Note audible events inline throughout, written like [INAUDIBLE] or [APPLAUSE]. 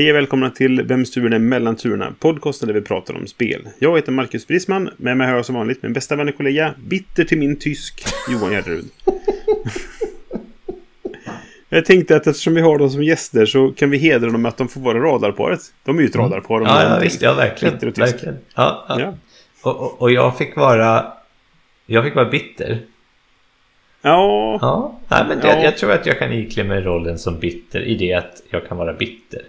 Hej och välkomna till Vems turen är mellan turerna? Podcasten där vi pratar om spel. Jag heter Marcus Brisman. Med mig har jag som vanligt min bästa vän och kollega, bitter till min tysk, Johan Gärderud. [LAUGHS] Jag tänkte att eftersom vi har dem som gäster så kan vi hedra dem med att de får vara radarparet. De är ju ett radarpar. om Mm. Ja, ja visst, ja verkligen. Bitter och tysk. verkligen. Ja, ja. Ja. Och, och, och jag fick vara... Jag fick vara bitter. Ja, Ja, nej, men Ja. Jag, jag tror att jag kan iklä mig rollen som bitter i det att jag kan vara bitter.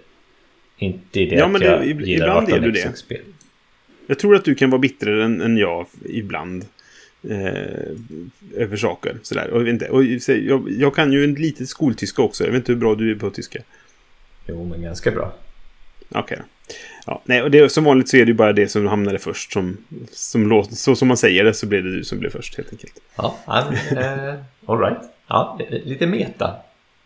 Inte i det Ja, att men det- jag ib- gillar ibland är du 18 det. spel jag tror att du kan vara bittrare än, än jag ibland. Eh, över saker. Sådär. Och, inte, och jag, jag kan ju en lite skoltyska också. Jag vet inte hur bra du är på tyska. Jo, men ganska bra. Okej då. Ja, nej, och det, som vanligt så är det ju bara det som hamnade först som, som låter, så som man säger det så blir det du som blir först helt enkelt. Ja, men, eh, all right. Ja, lite meta.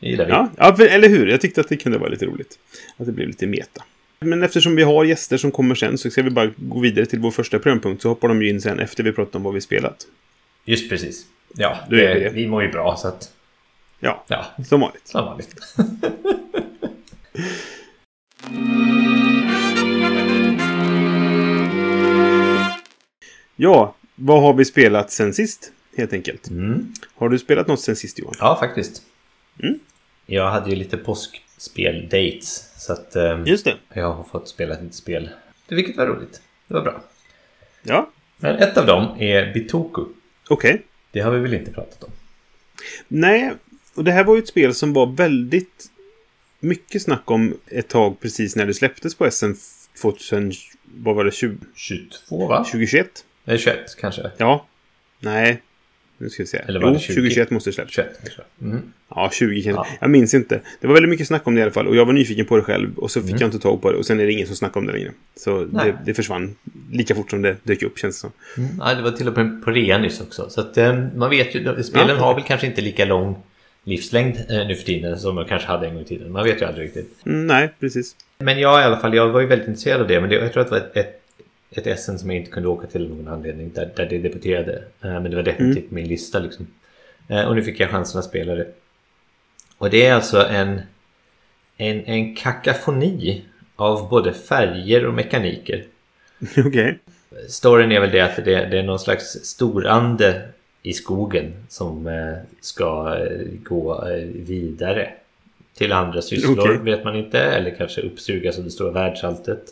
Gillar vi. Ja, ja, eller hur? Jag tyckte att det kunde vara lite roligt. Att det blev lite meta. Men eftersom vi har gäster som kommer sen så ska vi bara gå vidare till vår första programpunkt så hoppar de ju in sen efter vi pratat om vad vi spelat. Just precis. Ja, det, det. vi mår ju bra så att... Ja, Ja, som vanligt. som vanligt. [LAUGHS] Ja, vad har vi spelat sen sist? Helt enkelt. Mm. Har du spelat något sen sist Johan? Ja, faktiskt. Mm. Jag hade ju lite påskspel-dates. Så att eh, Just det. jag har fått spela lite spel. Vilket var roligt. Det var bra. Ja, Men ett av dem är Bitoku. okej. Det har vi väl inte pratat om? Nej, och det här var ju ett spel som var väldigt mycket snack om ett tag precis när det släpptes på SM 2000, vad var det, 20, 22 va? 2021? Eller 21 kanske? Ja. Nej. Nu ska vi se. Eller var jo, det 20? 2021 måste det släppas. 21 kanske. Mm. Ja, 20 kanske. Ja. Jag minns inte. Det var väldigt mycket snack om det i alla fall. Och jag var nyfiken på det själv. Och så fick Mm. jag inte tag på det. Och sen är det ingen som snackar om det längre. Så det, det försvann lika fort som det dök upp känns det som. Mm. Ja, det var till och med på rea nyss också. Så att eh, man vet ju, spelen Ja. har väl kanske inte lika lång livslängd eh, nu för tiden som de kanske hade en gång i tiden. Man vet ju aldrig riktigt. Mm, nej, precis. Men jag i alla fall, jag var ju väldigt intresserad av det. Men det, jag tror att det var ett, ett, ett SM som jag inte kunde åka till av någon anledning. Där, där det debuterade. Eh, Men det var definitivt min lista liksom. Eh, Och nu fick jag chansen att spela det. Och det är alltså en, en, en kakafoni av både färger och mekaniker. [LAUGHS] Okej. Storyn är väl det att det, det är någon slags storande i skogen som eh, ska gå vidare till andra sysslor Okej. vet man inte eller kanske uppsugas av det stora världsalltet.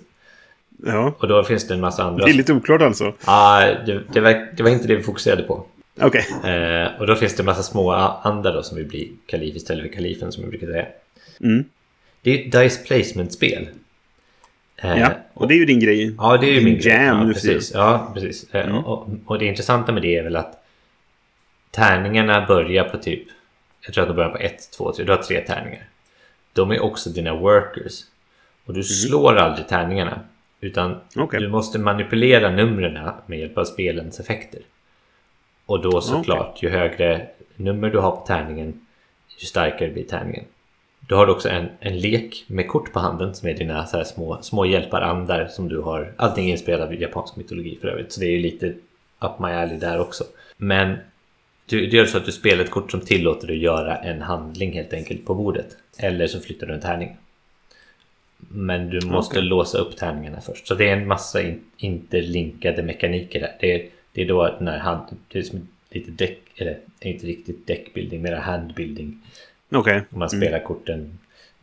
Ja. Och då finns det en massa andra... Det är lite oklart alltså. Ah, det, det, var, det var inte det vi fokuserade på. Okej. Eh, och då finns det en massa små andra då som vill bli kalif istället för kalifen som jag brukar säga. Mm. Det är ett dice placement-spel. Eh, Ja, och det är ju din grej. Ja, det är ju din min grej. jam ja, för tiden. precis. Ja, precis. Eh, Mm. Och, och det intressanta med det är väl att tärningarna börjar på typ, jag tror att de börjar på 1, 2, 3, du har tre tärningar. De är också dina workers. Och du slår aldrig tärningarna. Utan. Okej. du måste manipulera numren med hjälp av spelens effekter. Och då såklart, ju högre nummer du har på tärningen, ju starkare blir tärningen. Då har du också en, en lek med kort på handen som är dina så små, små hjälparandar som du har. Allting är inspelat av japansk mytologi för övrigt. Så det är ju lite up my alley där också. Men du, det gör så att du spelar ett kort som tillåter dig att göra en handling helt enkelt på bordet. Eller så flyttar du en tärning. Men du måste Okej. låsa upp tärningarna först. Så det är en massa in, interlinkade mekaniker där. Det är, det är då den här hand... Det är som lite däck... Eller inte riktigt deckbuilding, mera handbuilding. Okej. Om man spelar korten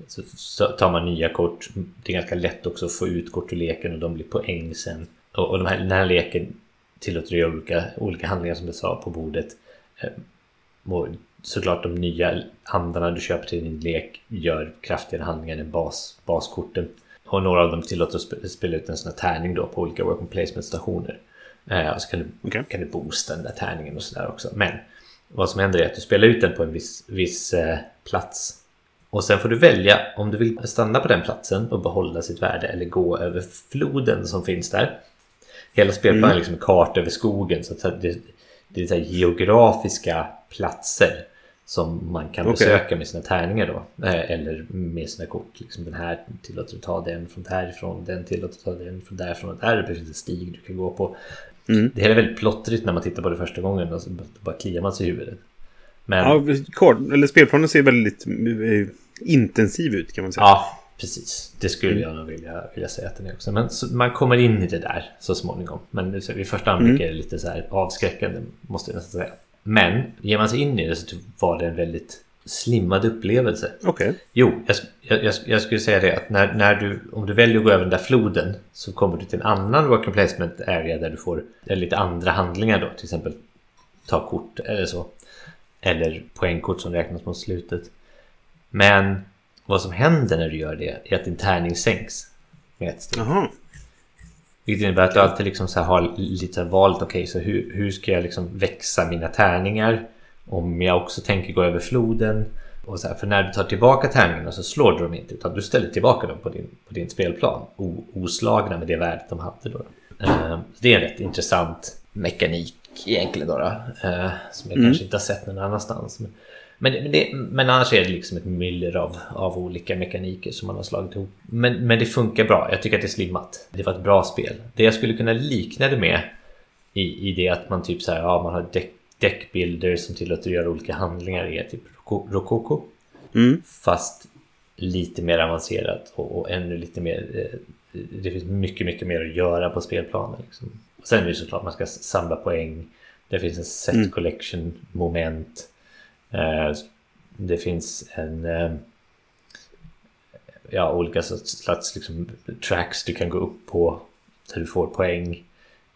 så, så tar man nya kort. Det är ganska lätt också att få ut kort ur leken och de blir poäng sen. Och, och de här, den här leken tillåter göra olika, olika handlingar som jag sa på bordet. Eh, och såklart de nya handarna du köper till din lek gör kraftigare handlingar än bas, baskorten. Och några av dem tillåter att sp- spela ut en sån här tärning då på olika work and placement stationer. Eh, och så kan du, Okej. kan du boosta den där tärningen och sådär också. Men vad som händer är att du spelar ut den på en viss, viss eh, plats. Och sen får du välja om du vill stanna på den platsen och behålla sitt värde eller gå över floden som finns där. Hela spelplanen är liksom en karta över skogen så att det, det är så geografiska platser som man kan Okej. besöka med sina tärningar då. Eh, Eller med sina kort. Liksom den här tillåter att ta den från därifrån, den tillåter att ta den från därifrån. Där finns en stig du kan gå på. Mm. Det här är väldigt plottrigt när man tittar på det första gången och så bara kliar man sig i huvudet. Men Ja, kort, eller spelplanen ser väldigt eh, intensiv ut kan man säga. Ja, precis. Det skulle jag nog vilja, vilja säga att den är också. Men så, man kommer in i det där så småningom. Men vid första anblick är det lite så här avskräckande, måste jag nästan säga. Men ger man sig in i det så var det en väldigt slimmad upplevelse. Okej. Jo, jag, jag, jag, skulle säga det att när, när du, om du väljer att gå över den där floden så kommer du till en annan worker placement area där du får lite andra handlingar då. Till exempel ta kort eller så. Eller poängkort som räknas mot slutet. Men vad som händer när du gör det är att din tärning sänks med ett steg. Jaha. Vilket innebär att du alltid liksom så har lite valet, okej så hur, hur ska jag liksom växa mina tärningar? Om jag också tänker gå över floden. Och så här, för när du tar tillbaka tärningarna så slår du dem inte utan du ställer tillbaka dem på din, på din spelplan. O, oslagna med det värdet de hade då. Eh, det är en rätt intressant mekanik egentligen då. då eh, som jag kanske inte har sett någon annanstans. Men, men, men, det, men annars är det liksom ett myller av, av olika mekaniker som man har slagit ihop. Men, men det funkar bra. Jag tycker att det är slimmat. Det var ett bra spel. Det jag skulle kunna likna det med i, i det att man typ så här, ja, man har deck, deckbilder som tillåter att göra olika handlingar är typ Roko- Rokoko. Mm. Fast lite mer avancerat och, och ännu lite mer eh, Det finns mycket, mycket mer att göra på spelplanen. Liksom. Och sen är det såklart man ska samla poäng. Det finns en set collection moment. Eh, det finns en eh, ja, olika slags liksom, tracks du kan gå upp på så du får poäng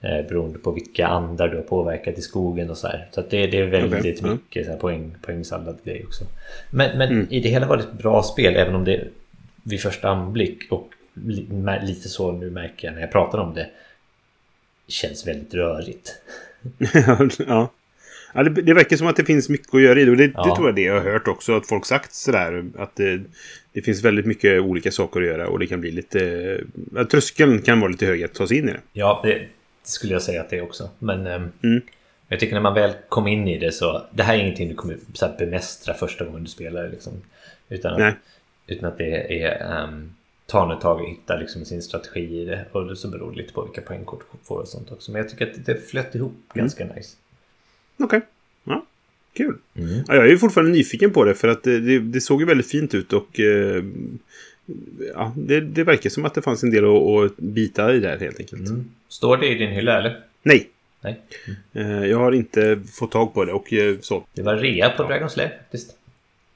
eh, beroende på vilka andar du har påverkat i skogen och så här. Så det, det är väldigt ja. mycket så här, poäng, poängsallad grej också. Men, men i det hela var det ett bra spel även om det vid första anblick och li, lite så nu märker jag när jag pratar om det känns väldigt rörigt. [LAUGHS] ja. Ja det, det verkar som att det finns mycket att göra i det. Och det, det Ja. tror jag det jag har hört också. Att folk sagt sådär. Att det, det finns väldigt mycket olika saker att göra. Och det kan bli lite... Ja, tröskeln kan vara lite hög att ta sig in i det. Ja, det skulle jag säga att det är också. Men ehm, Mm. jag tycker när man väl kom in i det så det här är ingenting du kommer så här, bemästra första gången du spelar. Liksom. Utan, Nej. att, utan att det är um, ta ett tag och hitta liksom, sin strategi i det. Och så beror det lite på vilka poängkort du får och sånt också. Men jag tycker att det flöt ihop ganska nice. Okej. Ja. Kul. Mm. Ja, jag är ju fortfarande nyfiken på det. För att det, det, det såg ju väldigt fint ut. Och... Eh, ja, det, det verkar som att det fanns en del att, att bita i där helt enkelt. Mm. Står det i din hylla eller? Nej. Nej. Eh, jag har inte fått tag på det. Och eh, så. Det var rea på Dragon's Lair faktiskt.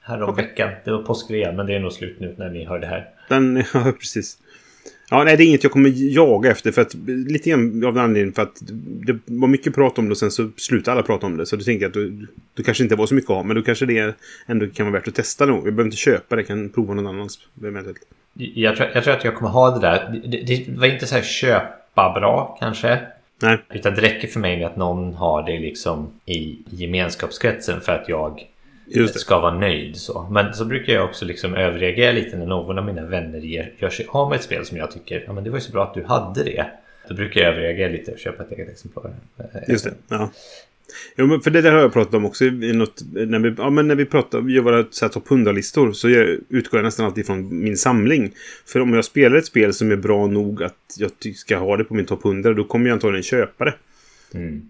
Här om Okej. veckan. Det var påskrea men det är nog slut nu när ni hör det här. Den, [LAUGHS] ja, precis. Ja, nej, det är inget jag kommer jaga efter. För att, lite grann av den anledningen för att det var mycket prat om det och sen så slutade alla prata om det. Så du tänker att du, du kanske inte var så mycket ha. Men då kanske det ändå kan vara värt att testa nog. Jag behöver inte köpa det, jag kan prova någon annans. Jag tror, jag tror att jag kommer ha det där. Det, det var inte så här köpa bra kanske. Nej, Utan det räcker för mig med att någon har det liksom i gemenskapskretsen för att jag. Ska vara nöjd. Så. Men så brukar jag också liksom överreagera lite när någon av mina vänner ger, gör sig av med ett spel som jag tycker ja, men det var ju så bra att du hade det. Då brukar jag överreagera lite och köpa ett eget exemplar. Just det. Ja. Jo, men för det där har jag pratat om också. I något, när, vi, ja, men när vi pratar, gör våra så här, topp 100-listor så jag, utgår jag nästan alltid från min samling. För om jag spelar ett spel som är bra nog att jag ska ha det på min topp 100 då kommer jag antagligen köpa det. Mm.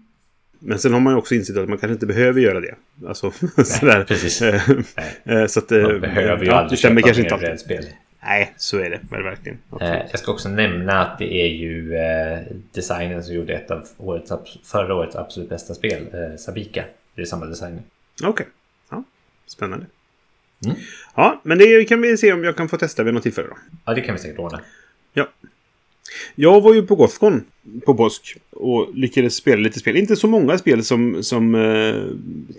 Men sen har man ju också insett att man kanske inte behöver göra det. Alltså, [LAUGHS] sådär. precis. Eh, Nej. eh, så att... eh, Man behöver ju ja, aldrig köpa kanske inte brädspel. Nej, så är det väl verkligen. Absolut. Jag ska också nämna att det är ju eh, designen som gjorde ett av årets, förra årets absolut bästa spel, eh, Sabika. Det är samma designer. Okej. Ja, spännande. Mm. Ja, men det kan vi se om jag kan få testa vid något tillfälle då. Ja, det kan vi säkert ordna. Ja. Jag var ju på Gothcon på påsk och lyckades spela lite spel. Inte så många spel som, som eh,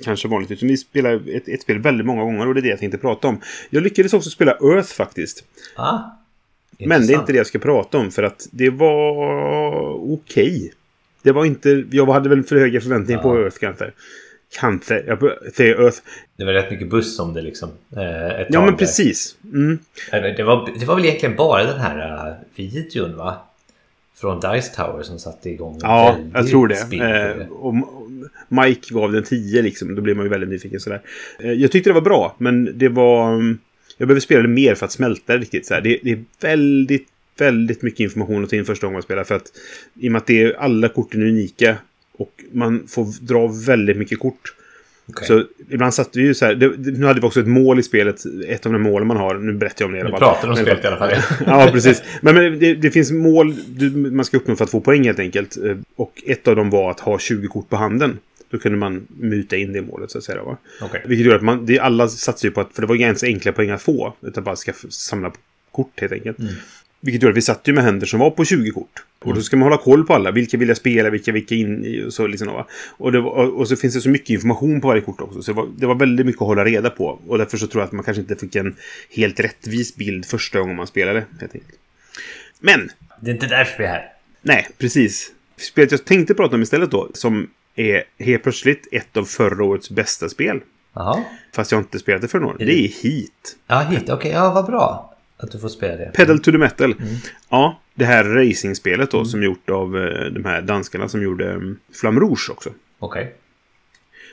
kanske vanligt, utan vi spelade ett, ett spel väldigt många gånger och det är det jag tänkte prata om. Jag lyckades också spela Earth faktiskt. Ah, Men det är inte det jag ska prata om för att det var okej. Det var inte... Jag hade väl för höga förväntningar på Ja. Earth kanske. Kante, jag säger Earth. Det var rätt mycket buss om det liksom. Eh, Ja, men precis. Mm. Det var, det var väl egentligen bara den här uh, videon va? Från Dice Tower som satte igång. Ja, jag tror det. Eh, och Mike gav den 10 liksom. Då blev man ju väldigt nyfiken sådär. Eh, jag tyckte det var bra, men det var... mm, Jag behöver spela det mer för att smälta det riktigt. Det, det är väldigt, väldigt mycket information att ta in första gången man spelar. För att i och med att det är, alla korten är unika och man får dra väldigt mycket kort. Okej. Så ibland satt vi ju så här. Det, nu hade vi också ett mål i spelet. Ett av de målen man har. Nu berättar jag om det i alla fall. pratar de om Men- spelet i alla fall. [LAUGHS] Ja, precis. Men, men det, det finns mål du, man ska uppnå för att få poäng helt enkelt. Eh, Och ett av dem var att ha 20 kort på handen. Då kunde man muta in det målet så att säga. Va? Okej. Vilket gör att man, det, alla satsar ju på att, för det var ganska enkla poäng att få. Utan bara ska samla kort helt enkelt. Mm. Vilket gör att vi satt ju med händer som var på 20 kort. Och då ska man hålla koll på alla. Vilka vill jag spela? Vilka vilka in i? Och så, liksom, va? och, det var, och så finns det så mycket information på varje kort också. Så det var, det var väldigt mycket att hålla reda på. Och därför så tror jag att man kanske inte fick en helt rättvis bild första gången man spelade. Men, Det är inte därför vi är här. nej, precis. Spelet jag tänkte prata om istället då, som är helt plötsligt ett av förra årets bästa spel. Jaha. Fast jag inte spelat det förra året. Det är Heat. Ja, hit. Okej, ja vad bra. Att du får spela det. Pedal to the metal. Ja, det här racingspelet då som gjort av eh, de här danskarna som gjorde um, Flamme Rouge också. Okej.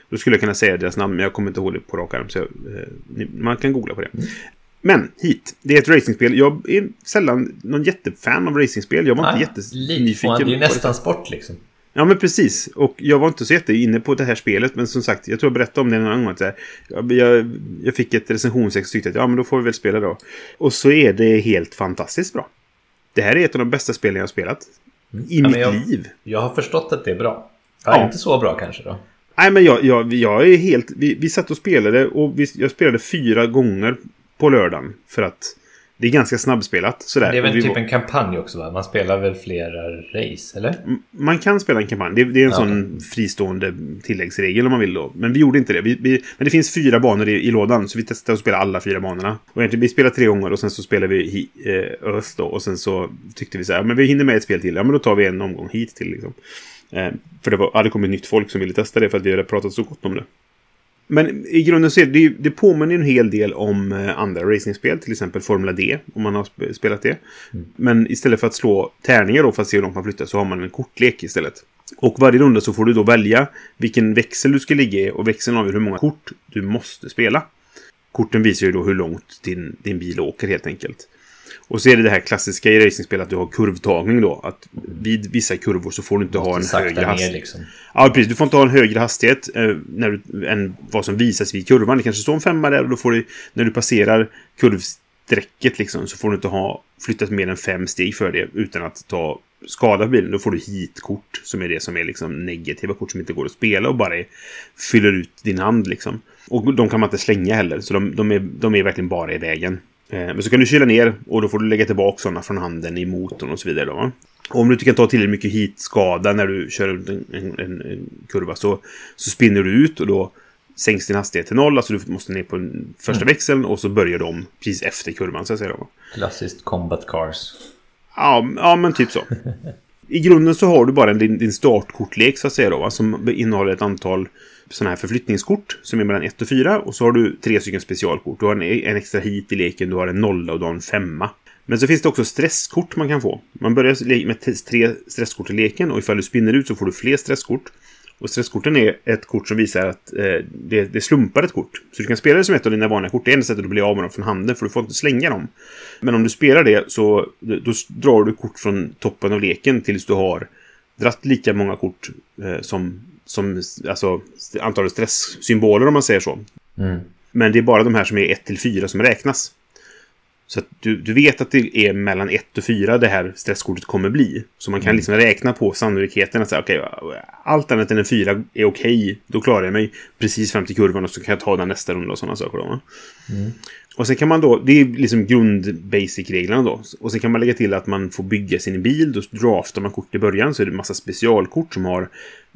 Då skulle jag kunna säga deras namn, men jag kommer inte ihåg det på rak arm. Så jag, eh, man kan googla på det. Men Heat, det är ett racingspel. Jag är sällan någon jättefan av racingspel. Jag var inte Lite jättenyfiken. Det är ju det. nästan sport liksom. Ja, men precis. Och jag var inte så jätteinne på det här spelet. Men som sagt, jag tror jag berättade om det någon gång. Jag, jag, jag fick ett recensionsex och tyckte att ja, men då får vi väl spela då. Och så är det helt fantastiskt bra. Det här är ett av de bästa spelen jag har spelat. I. Ja, mitt jag- liv. Jag har förstått att det är bra. Ja, Ja. Inte så bra kanske då. Nej, men jag, jag, jag är helt... Vi, vi satt och spelade och vi, jag spelade fyra gånger på lördagen. För att det är ganska snabbspelat. Sådär. Det är väl vi typ var- en kampanj också va? Man spelar väl flera race, eller? Man kan spela en kampanj. Det, det är en Ja, sån fristående tilläggsregel om man vill då. Men vi gjorde inte det. Vi, vi, men det finns fyra banor i, i lådan. Så vi testade att spela alla fyra banorna. Och egentligen, vi spelade tre gånger och sen så spelade vi hi, eh, Earth då. Och sen så tyckte vi så här, men vi hinner med ett spel till. Ja, men då tar vi en omgång hit till liksom. Eh, för det var, hade kommit nytt folk som ville testa det för att vi hade pratat så gott om det. Men i grunden så är det, det påminner en hel del om eh, andra racingspel, till exempel Formula D, om man har sp- spelat det. Men istället för att slå tärningar då för att se hur långt man flyttar så har man en kortlek istället. Och varje runda så får du då välja vilken växel du ska ligga i och växeln avgör hur många kort du måste spela. Korten visar ju då hur långt din, din bil åker helt enkelt. Och så är det det här klassiska i racingspel att du har kurvtagning då. Att vid vissa kurvor så får du inte ha en högre hastighet. liksom. Ja, precis. Du får inte ha en högre hastighet eh, när du, än vad som visas vid kurvan. Det kanske står en femma där och då får du, när du passerar kurvsträcket liksom, så får du inte ha flyttat mer än fem steg för det utan att ta skada på bilen. Då får du hitkort som är det som är liksom negativa kort som inte går att spela och bara är, fyller ut din hand liksom. Och de kan man inte slänga heller, så de, de, är, de är verkligen bara i vägen. Eh, Men så kan du kyla ner och då får du lägga tillbaka sådana från handen i motorn och så vidare. Då? Och om du inte kan ta tillräckligt mycket hitskada när du kör en, en, en, kurva så, så spinner du ut och då sänks din hastighet till noll. Alltså du måste ner på första växeln och så börjar de precis efter kurvan så att säga. Då. Klassiskt combat cars. Ja, ja, men typ så. [LAUGHS] I grunden så har du bara din, din startkortlek så att säga då, va, som innehåller ett antal sådana här förflyttningskort som är mellan 1 och 4 och så har du tre stycken specialkort. Du har en, en extra hit i leken, du har en nolla och du har en femma. Men så finns det också stresskort man kan få. Man börjar med tre stresskort i leken och ifall du spinner ut så får du fler stresskort. Och stresskorten är ett kort som visar att eh, det, det slumpar ett kort. Så du kan spela det som ett av dina vanliga kort. Det är enda sättet att bli av med dem från handen, för du får inte slänga dem. Men om du spelar det så då, drar du kort från toppen av leken tills du har dratt lika många kort eh, som, som alltså, antalet stresssymboler om man säger så. Mm. Men det är bara de här som är 1 till 4 som räknas. Så att du, du vet att det är mellan 1 och 4 det här stresskortet kommer bli. Så man kan liksom räkna på sannolikheten att säga okej, allt annat än en 4 är okej. Då klarar jag mig precis fram till kurvan och så kan jag ta den nästa runda och sådana saker. Då, va? Och sen kan man då, det är liksom grund-basic-reglerna då. Och sen kan man lägga till att man får bygga sin bil. Då draftar man kort i början så är det en massa specialkort som har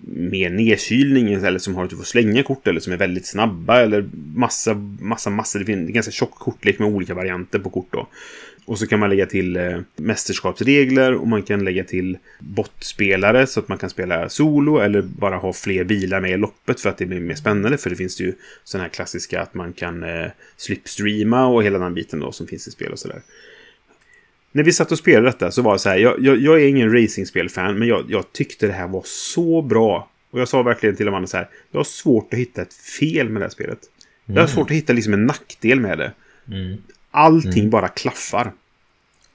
mer nedkylning eller som har att du får slänga kort eller som är väldigt snabba eller massa, massa, massa. Det finns en ganska tjock kortlek med olika varianter på kort då. Och så kan man lägga till eh, mästerskapsregler och man kan lägga till bottspelare så att man kan spela solo eller bara ha fler bilar med i loppet för att det blir mer spännande. För det finns ju sådana här klassiska att man kan eh, slipstreama och hela den biten då som finns i spel och sådär. När vi satt och spelade detta så var det så här, jag, jag, jag är ingen racingspelfan men jag, jag tyckte det här var så bra. Och jag sa verkligen till Amanda så här, jag har svårt att hitta ett fel med det här spelet. Jag har svårt att hitta liksom en nackdel med det. Mm. Allting bara klaffar.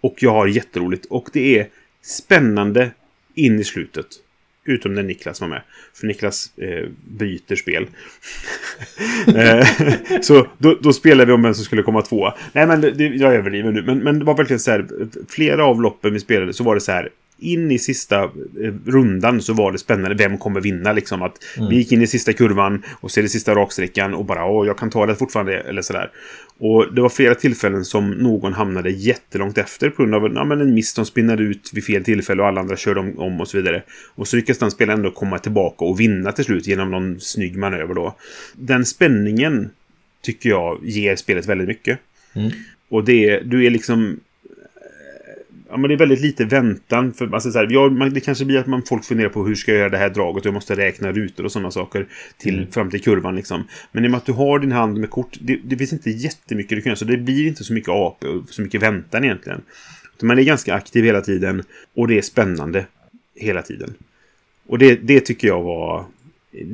Och jag har jätteroligt. Och det är spännande in i slutet. Utom när Niklas var med. För Niklas eh, byter spel. [LAUGHS] Eh, [LAUGHS] så då, då spelade vi om vem som skulle komma tvåa. Nej, men det, det, jag överdriver nu. Men, men det var verkligen så här. Flera av loppen vi spelade så var det så här. In i sista eh, rundan så var det spännande. Vem kommer vinna liksom? Att Vi gick in i sista kurvan och så är det sista raksträckan och bara åh, jag kan ta det fortfarande eller sådär. Och det var flera tillfällen som någon hamnade jättelångt efter på grund av ja, men en miss. De spinnade ut vid fel tillfälle och alla andra körde om, om och så vidare. Och så lyckades den spelaren ändå komma tillbaka och vinna till slut genom någon snygg manöver då. Den spänningen tycker jag ger spelet väldigt mycket. Mm. Och det, du är liksom Ja, men det är väldigt lite väntan. För, alltså, så här, ja, man, det kanske blir att man, folk funderar på hur ska jag göra det här draget. Jag måste räkna rutor och sådana saker till, Mm. fram till kurvan. Liksom. Men i och med att du har din hand med kort. Det, det finns inte jättemycket du kan göra. Så det blir inte så mycket AP och så mycket väntan egentligen. Man är ganska aktiv hela tiden. Och det är spännande hela tiden. Och det, det tycker jag var...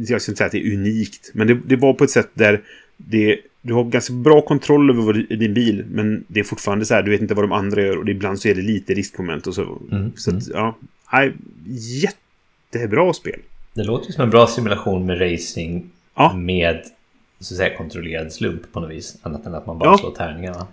Jag ska inte säga att det är unikt. Men det, det var på ett sätt där det, du har ganska bra kontroll över din bil. Men det är fortfarande så här, du vet inte vad de andra gör. Och ibland så är det lite riskmoment och så. Mm, Så att, ja. Jättebra spel. Det låter ju som en bra simulation med racing Ja. med så att säga kontrollerad slump på något vis. Annat än att man bara Ja. slår tärningarna.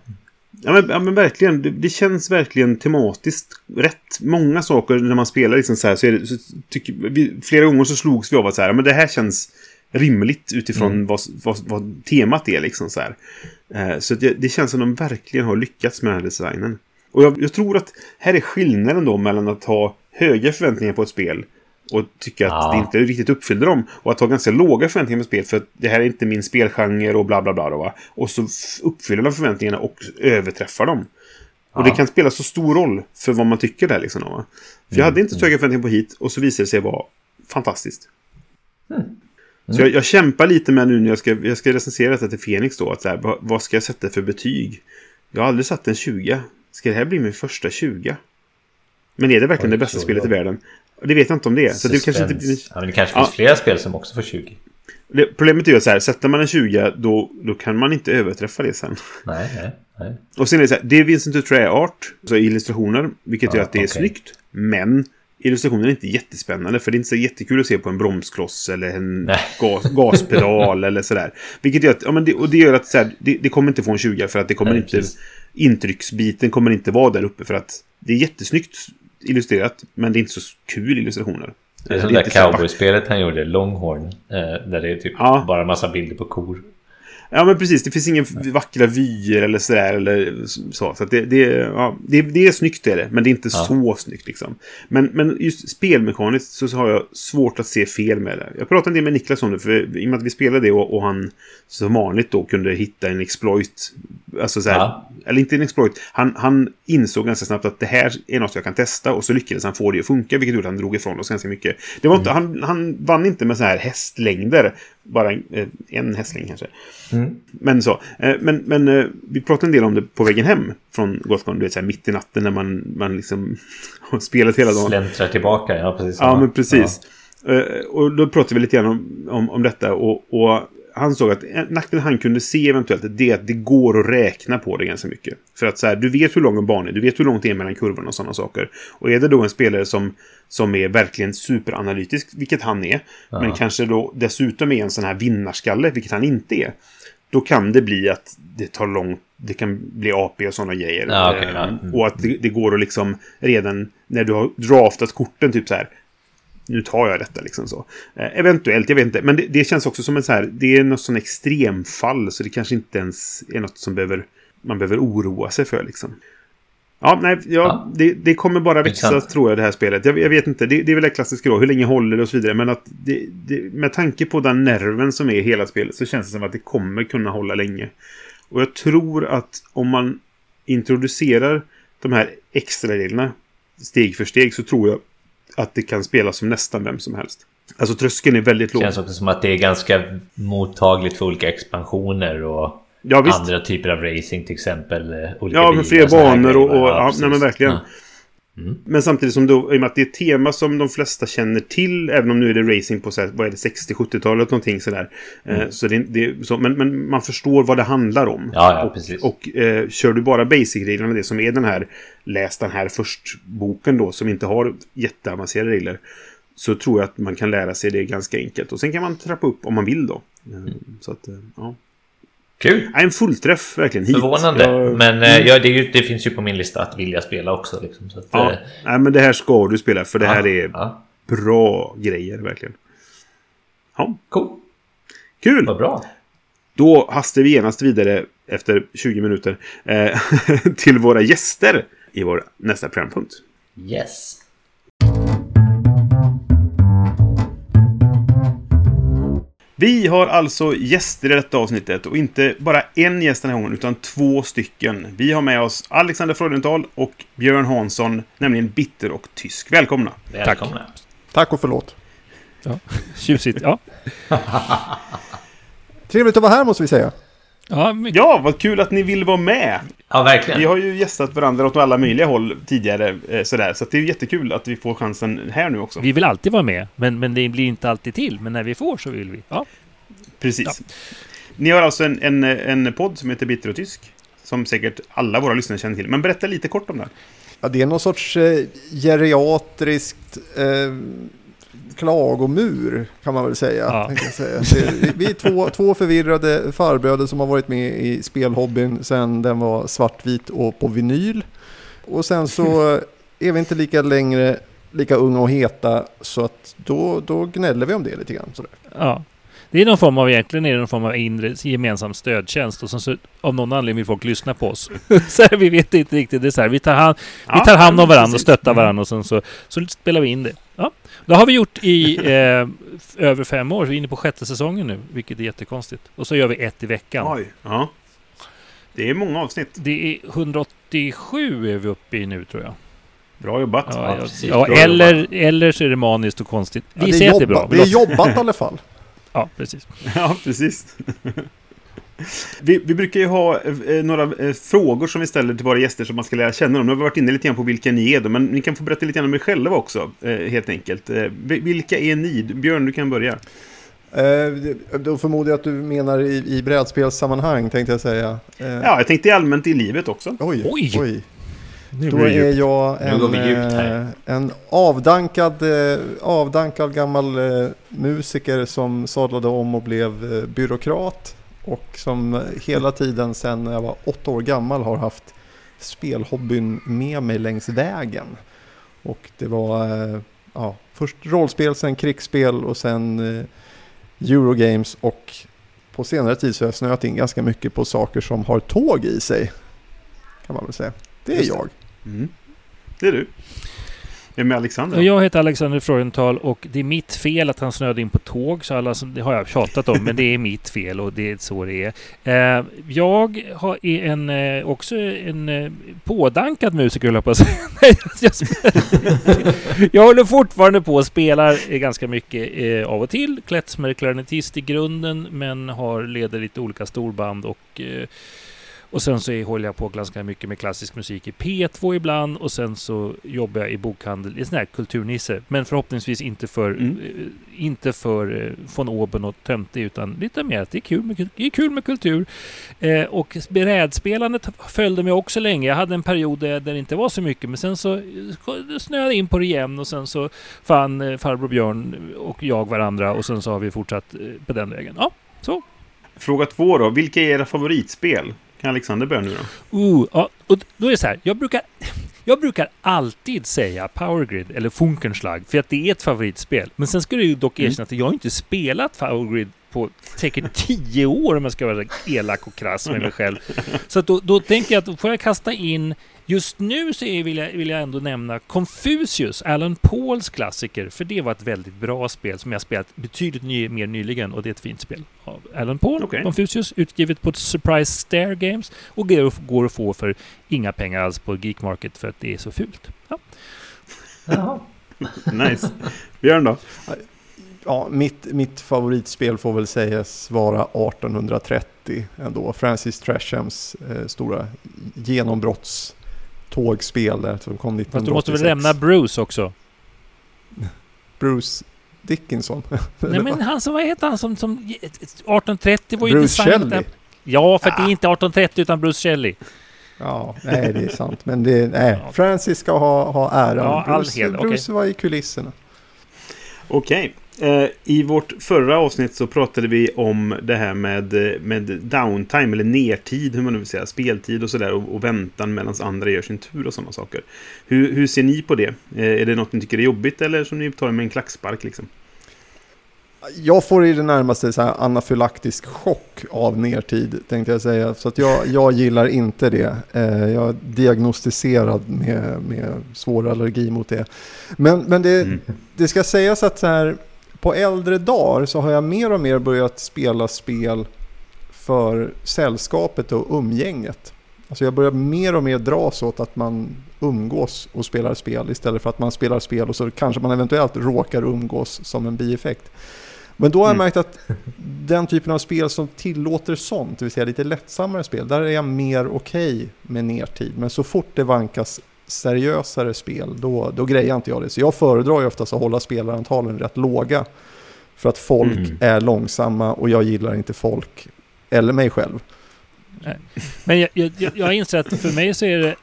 Ja men, ja, men verkligen. Det, det känns verkligen tematiskt rätt. Många saker när man spelar liksom så här så är det... Så tycker, vi, flera gånger så slogs vi av att så här, men det här känns rimligt utifrån Mm. vad, vad, vad temat är liksom så här. Eh, så det, det känns som de verkligen har lyckats med den här designen. Och jag, jag tror att här är skillnaden då mellan att ha höga förväntningar på ett spel och tycka att Ja. det inte riktigt uppfyllde dem. Och att ha ganska låga förväntningar på spel för att det här är inte min spelgenre och bla bla bla. Då, va? Och så uppfyller de förväntningarna och överträffar dem. Och Ja. det kan spela så stor roll för vad man tycker där liksom. Då, va? För jag hade inte så höga förväntningar på hit och så visade det sig vara fantastiskt. Så jag, jag kämpar lite med nu när jag ska, jag ska recensera detta till Fenix då. Att så här, vad, vad ska jag sätta för betyg? Jag har aldrig satt en 20. Ska det här bli min första 20? Men är det verkligen Oj, det bästa oj, spelet i oj. världen? Det vet jag inte om det är. Så det kanske inte ja, men det kanske Ja. finns flera spel som också får 20. det, problemet är ju att så här, sätter man en 20 då, då kan man inte överträffa det sen. [LAUGHS] Nej, nej, nej. Och sen är det så här, det är Vincent Trä Art, så illustrationer, vilket Ja, gör att det är snyggt. Men illustrationen är inte jättespännande, för det är inte så jättekul att se på en bromskloss eller en gas, gaspedal [LAUGHS] eller sådär. Vilket gör att, ja, men det, och det gör att så här, det, det kommer inte få en 20 för att det kommer Nej, inte, precis. intrycksbiten kommer inte vara där uppe för att det är jättesnyggt illustrerat, men det är inte så kul illustrationer. Det är som det där cowboyspelet han gjorde, Longhorn. Eh, där det är typ Ja. bara massa bilder på kor. Ja, men precis. Det finns inga vackra vyer eller sådär. Eller så. så det, det, ja, det, det är snyggt, är det. Men det är inte Ja. så snyggt liksom. Men, men just spelmekaniskt så har jag svårt att se fel med det. Jag pratade en del med Niklas om det. För i och med att vi spelade det och, och han som vanligt då kunde hitta en exploit. Alltså så här, Ja. Eller inte en exploit. Han, han insåg ganska snabbt att det här är något jag kan testa. Och så lyckades han få det att funka. Vilket gjorde att han drog ifrån oss ganska mycket. Det var inte, han, han vann inte med så här hästlängder. Bara en, eh, en hästlängd kanske. Mm. Men så. Eh, Men, men eh, vi pratade en del om det på vägen hem från Gothcon. Du vet, så här, mitt i natten när man, man liksom [LAUGHS] har spelat hela dagen. Släntrar tillbaka, ja precis. Ja, men precis. Eh, Och då pratade vi lite grann om, om, om detta. Och, och han såg att en nackdelen han kunde se eventuellt det är att det går att räkna på det ganska mycket. För att så här, du vet hur lång en bana är, du vet hur långt det är mellan kurvorna och sådana saker. Och är det då en spelare som, som är verkligen superanalytisk, vilket han är, men Ja. kanske då dessutom är en sån här vinnarskalle, vilket han inte är. Då kan det bli att det tar lång det kan bli AP och sådana grejer. Ja, Eh, ja. Mm. Och att det, det går att liksom redan när du har draftat korten typ så här. Nu tar jag detta liksom så. Eh, eventuellt, jag vet inte. Men det, det känns också som en så här. Det är något sån extremfall. Så det kanske inte ens är något som behöver, man behöver oroa sig för liksom. Ja, nej, ja, Ja. Det, det kommer bara växa Intressant. tror jag det här spelet. Jag, jag vet inte, det, det är väl det klassiska då. Hur länge håller det och så vidare. Men att med tanke på den nerven som är i hela spelet så känns det som att det kommer kunna hålla länge. Och jag tror att om man introducerar de här extra reglerna steg för steg så tror jag att det kan spelas som nästan vem som helst. Alltså tröskeln är väldigt låg. Det känns också som att det är ganska mottagligt för olika expansioner och Ja, andra typer av racing till exempel. eh, Olika Ja, med fler och banor och... grejer. och ja, precis. nej, men verkligen. Ja. Men samtidigt som då, i och med att det är ett tema som de flesta känner till, även om nu är det racing på så här, vad är det, 60-70-talet någonting sådär. Eh, så det, det, så, men, men man förstår vad det handlar om. Mm. Ja, ja, och, precis. och eh, kör du bara basic-reglerna, det som är den här läs den här först-boken då, som inte har jätteavancerade regler. Så tror jag att man kan lära sig det ganska enkelt. Och sen kan man trappa upp om man vill då. Eh, Mm. Så att, eh, ja. Kul! En fullträff verkligen. Hit. Förvånande. Jag- Men eh, ja, det, är ju, det finns ju på min lista att vilja spela också. Liksom, så att, Ja, eh, nej, men det här ska du spela för det här är Ja, bra grejer verkligen. Ja, cool. kul! Vad bra. Då hastar vi genast vidare efter 20 minuter eh, [LAUGHS] till våra gäster i vår nästa programpunkt. Yes. Vi har alltså gäster i detta avsnittet och inte bara en gäst den här gången utan två stycken. Vi har med oss Alexander Freudenthal och Björn Hansson, nämligen Bitter och Tysk. Välkomna! Välkomna. Tack och förlåt. Tjusigt. Ja. [LAUGHS] Trevligt att vara här måste vi säga. Ja. Ja, vad kul att ni vill vara med! Ja, verkligen. Vi har ju gästat varandra åt alla möjliga håll tidigare, eh, sådär. Så att det är jättekul att vi får chansen här nu också. Vi vill alltid vara med, men, men det blir inte alltid till. Men när vi får så vill vi. Ja. Precis. Ni har alltså en, en, en podd som heter Bitter och Tysk. Som säkert alla våra lyssnare känner till. Men berätta lite kort om den. Ja, det är någon sorts eh, geriatriskt eh, klagomur kan man väl säga. Ja. säga. Vi är två, två förvirrade farbröder som har varit med i spelhobbyn sedan den var svartvit och på vinyl. Och sen så [LAUGHS] är vi inte lika längre lika unga och heta så att då, då gnäller vi om det lite grann. Sådär. ja. Det är någon form av, egentligen är det någon form av inre gemensam stödtjänst och sen så av någon anledning vill folk lyssna på oss. [LAUGHS] [LAUGHS] så här, vi vet inte riktigt. Det är så här, vi tar hand, vi tar hand om varandra och stöttar varandra och sen så, så spelar vi in det. Det har vi gjort i eh, över fem år. Vi är inne på sjätte säsongen nu, vilket är jättekonstigt. Och så gör vi ett i veckan. Oj. Ja. Det är många avsnitt. Det är 187 är vi uppe i nu tror jag. Bra jobbat. Ja, Ja, ja, Bra eller, eller så är det maniskt och konstigt. Vi Ja, säger att det är bra. det är jobbat i alla fall. [LAUGHS] Ja, precis. Ja, precis. Vi, vi brukar ju ha eh, några eh, frågor som vi ställer till våra gäster som man ska lära känna dem. Nu har vi varit inne lite grann på vilka ni är då, men ni kan få berätta lite grann om er själva också, eh, helt enkelt. Eh, vi- vilka är ni? Björn, du kan börja. Eh, då förmodar jag att du menar i, i brädspelssammanhang tänkte jag säga. Eh, Ja, jag tänkte allmänt i livet också. Oj, Oj! oj. Nu Då är djupt. jag Nu går en, vi djupt här. eh, en avdankad, eh, avdankad gammal eh, musiker som sadlade om och blev eh, byråkrat. Och som hela tiden sedan jag var åtta år gammal har haft spelhobbyn med mig längs vägen. Och det var eh, ja, först rollspel, sen krigsspel och sen eh, Eurogames. Och på senare tid så har jag snöat in ganska mycket på saker som har tåg i sig. Kan man väl säga. Det är jag. Mm. Det är du. Vem är Alexander? Och Jag heter Alexander Freudenthal och det är mitt fel att han snöade in på tåg. Så alla som, det har jag tjatat om, men det är mitt fel och det är så det är. Eh, jag har, är en, eh, också en eh, pådankad musiker, höll jag på att säga. [LAUGHS] Jag, jag håller fortfarande på och spelar eh, ganska mycket eh, av och till. Klezmer-klarinettist i grunden, men har leder lite olika storband och eh, och sen så håller jag på ganska mycket med klassisk musik i P2 ibland och sen så jobbar jag i bokhandel, i sån här kulturnisse. Men förhoppningsvis inte för, Mm. eh, inte för eh, von oben och töntig utan lite mer att det är kul med, det är kul med kultur. Eh, och brädspelandet följde mig också länge. Jag hade en period där, det inte var så mycket men sen så eh, snöade jag in på det igen och sen så fann eh, farbror Björn och jag varandra och sen så har vi fortsatt på den vägen. Ja, så. Fråga två då. Vilka är era favoritspel? Kan Alexander börja nu då? Uh, ja, och då är det så här. Jag brukar, jag brukar alltid säga Power Grid eller Funkenschlag för att det är ett favoritspel. Men sen ska du ju dock Mm. erkänna att jag inte spelat Power Grid på säkert tio år om jag ska vara elak och krass med mig själv. Så att då, då tänker jag att då får jag kasta in Just nu så är, vill, jag, vill jag ändå nämna Confucius, Alan Pauls klassiker, för det var ett väldigt bra spel som jag spelat betydligt ny, mer nyligen och det är ett fint spel av Alan Paul, Okej. Confucius, utgivet på Surprise Stare Games och går, går att få för inga pengar alls på Geek Market för att det är så fult. Ja. Jaha. Nice. Björn då? Ja, mitt, mitt favoritspel får väl sägas vara 1830 ändå. Francis Treshams eh, stora genombrottstågspel där som kom 1986. Fast du måste väl nämna Bruce också? [LAUGHS] Bruce Dickinson. [LAUGHS] Nej men han som, vad heter han som, som 1830 var ju Bruce. Shelley. Ja, för att det är inte 1830 utan Bruce Shelley. Ja, nej det är sant. Men det, nej. [LAUGHS] Francis ska ha, ha äran. Ja, all Bruce, heder, Bruce var i kulisserna. Okej. Eh, I vårt förra avsnitt så pratade vi om det här med, eh, med downtime, eller nertid, hur man nu vill säga, speltid och sådär, och, och väntan medan andra gör sin tur och sådana saker. Hur, hur ser ni på det? Eh, är det något ni tycker är jobbigt eller som ni tar med en klackspark liksom? Jag får i det närmaste så här anafylaktisk chock av nertid, tänkte jag säga. Så att jag, jag gillar inte det. Jag är diagnostiserad med, med svår allergi mot det. Men, men det, Mm. det ska sägas att så här, på äldre dagar så har jag mer och mer börjat spela spel för sällskapet och umgänget. Alltså jag börjar mer och mer dras åt att man umgås och spelar spel istället för att man spelar spel och så kanske man eventuellt råkar umgås som en bieffekt. Men då har jag Mm. märkt att den typen av spel som tillåter sånt, det vill säga lite lättsammare spel, där är jag mer okej med nertid. Men så fort det vankas seriösare spel, då, då grejar inte jag det. Så jag föredrar ju oftast att hålla spelarantalen rätt låga. För att folk Mm. är långsamma och jag gillar inte folk, eller mig själv. Men jag, jag, jag- jag inser att för mig så är det...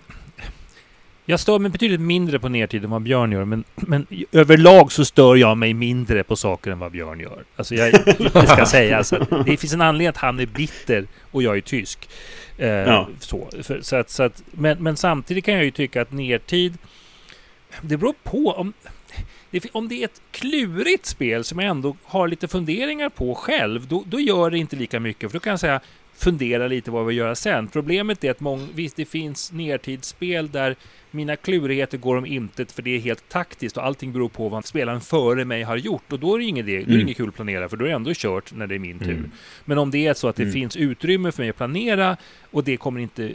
Jag stör mig betydligt mindre på nertid än vad Björn gör, men, men överlag så stör jag mig mindre på saker än vad Björn gör. Alltså jag, det ska sägas att det finns en anledning att han är bitter och jag är tysk. Eh, Ja. så, för, så att, så att, men, men samtidigt kan jag ju tycka att nertid... Det beror på om... Det, om det är ett klurigt spel som jag ändå har lite funderingar på själv, då, då gör det inte lika mycket. För då kan jag säga, fundera lite vad vi gör sen. Problemet är att mång, visst, det finns nertidsspel där mina klurigheter går om intet för det är helt taktiskt och allting beror på vad spelaren före mig har gjort. Och då är det inget, det, då är det Mm. inget kul att planera för då är det ändå kört när det är min tur. Mm. Men om det är så att det Mm. finns utrymme för mig att planera och det kommer inte eh,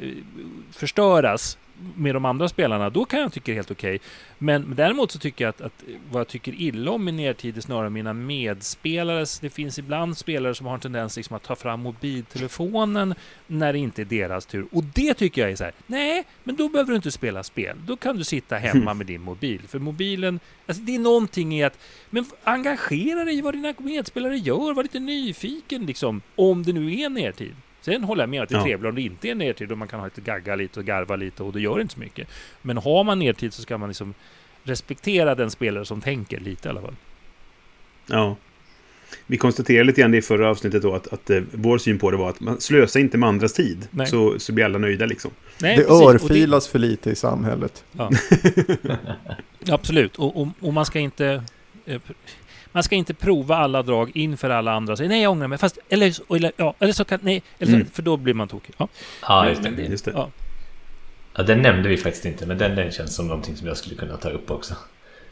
förstöras med de andra spelarna, då kan jag tycka det är helt okej. Men, men däremot så tycker jag att, att vad jag tycker illa om med nertid är snarare mina medspelare. Det finns ibland spelare som har en tendens liksom att ta fram mobiltelefonen när det inte är deras tur. Och det tycker jag är så här, nej, men då behöver du inte spela spel. Då kan du sitta hemma med din mobil. För mobilen, alltså det är någonting i att, men engagera dig i vad dina medspelare gör, var lite nyfiken liksom, om det nu är nertid. Sen håller jag med att det är Ja. trevligt om det inte är nertid och man kan ha lite gagga lite och garva lite och det gör inte så mycket. Men har man nertid så ska man liksom respektera den spelare som tänker lite i alla fall. Ja. Vi konstaterade lite grann det i förra avsnittet då att, att eh, vår syn på det var att man slösar inte med andras tid. Nej. Så, så blir alla nöjda liksom. Nej, det precis. Örfilas för lite i samhället. Ja. [LAUGHS] Absolut, och, och, och man ska inte... eh, Man ska inte prova alla drag inför alla andra och säga nej jag ångrar mig. Fast, eller, så- eller, ja, eller så kan... Nej, eller så, Mm. för då blir man tokig. Ja. Ja, just det. Men Just det. Ja. Ja, den nämnde vi faktiskt inte, men den, den känns som någonting som jag skulle kunna ta upp också.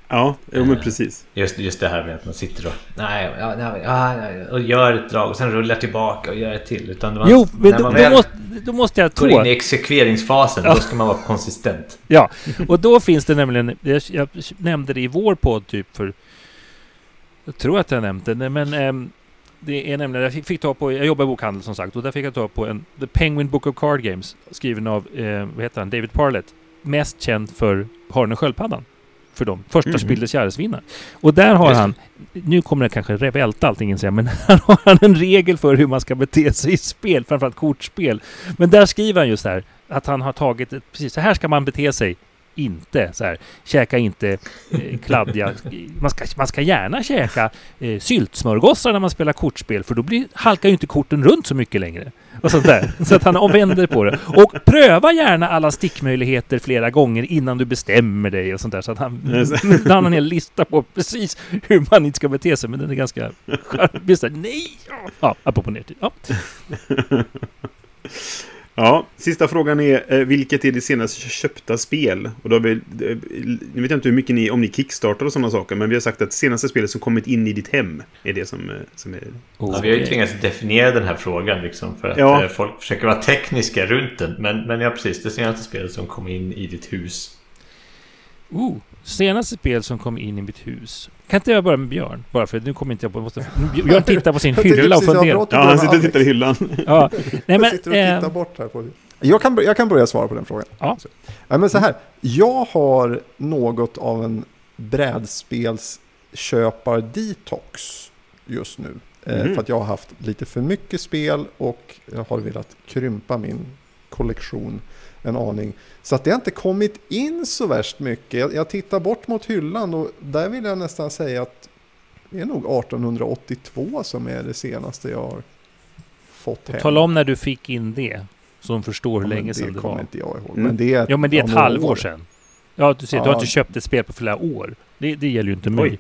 Ja, jo, men precis. Just, just det här med att man sitter och, nej, ja, nej, ja, och gör ett drag och sen rullar tillbaka och gör ett till. Utan man, Jo, men när då, man då, väl måste, då måste jag går in i tå. exekveringsfasen, Ja. då ska man vara konsistent. Ja, och då finns det nämligen... Jag, jag nämnde det i vår podd typ för... Jag tror att jag nämnt det, men... ehm, det är nämligen, jag fick, fick ta på, jag jobbar i bokhandel som sagt och där fick jag ta på en The Penguin Book of Card Games skriven av, eh, vad heter han, David Parlett. Mest känd för Harne Sköldpaddan. För dem. Första Mhm. Spildes Jahresvinnare. Och där har han, nu kommer det kanske välta allting inser men [LAUGHS] här har han en regel för hur man ska bete sig i spel, framförallt kortspel. Men där skriver han just här att han har tagit, ett, precis så här ska man bete sig inte så här, käka inte eh, kladdiga... Man ska, man ska gärna käka eh, syltsmörgåsar när man spelar kortspel för då blir, halkar ju inte korten runt så mycket längre. Och sånt där. [LAUGHS] Så att han omvänder på det. Och pröva gärna alla stickmöjligheter flera gånger innan du bestämmer dig och sånt där. Så att han, [LAUGHS] han har en hel lista på precis hur man inte ska bete sig. Men den är ganska charmig. Nej! Ja, apropå nertid. Ja. [LAUGHS] Ja, sista frågan är eh, vilket är det senaste köpta spel? Och då har vi, eh, nu vet jag inte hur mycket ni, om ni kickstartar och sådana saker, men vi har sagt att senaste spelet som kommit in i ditt hem är det som, eh, som är... Ja, vi har ju tvingats definiera den här frågan liksom för att Ja. folk försöker vara tekniska runt den. Men, men ja, precis. Det senaste spelet som kom in i ditt hus. Oh, senaste spel som kom in i mitt hus. Kan inte jag börja med Björn? Bara för nu kommer inte jag på... Måste, Björn [LAUGHS] tittar på sin Jag hylla och jag funderar. Ja, han sitter och tittar i hyllan. Ja. [LAUGHS] Nej, Jag men, sitter och tittar eh, bort här på. Jag kan, jag kan börja svara på den frågan. Ja. Ja, men så här, jag har något av en brädspelsköpar-detox just nu. Mhm. För att jag har haft lite för mycket spel och jag har velat krympa min kollektion en aning. Så att det har inte kommit in så värst mycket. Jag, jag tittar bort mot hyllan och där vill jag nästan säga att det är nog 1882 som är det senaste jag har fått hem. tala om när du fick in det. Så de förstår hur Ja, länge sedan det kommer var. inte jag ihåg. Mm. Men det är, Ja, men det är ett halvår år. sedan. Ja, du ser, du har Ja. inte köpt ett spel på flera år. Det, det gäller ju inte mig. Oj.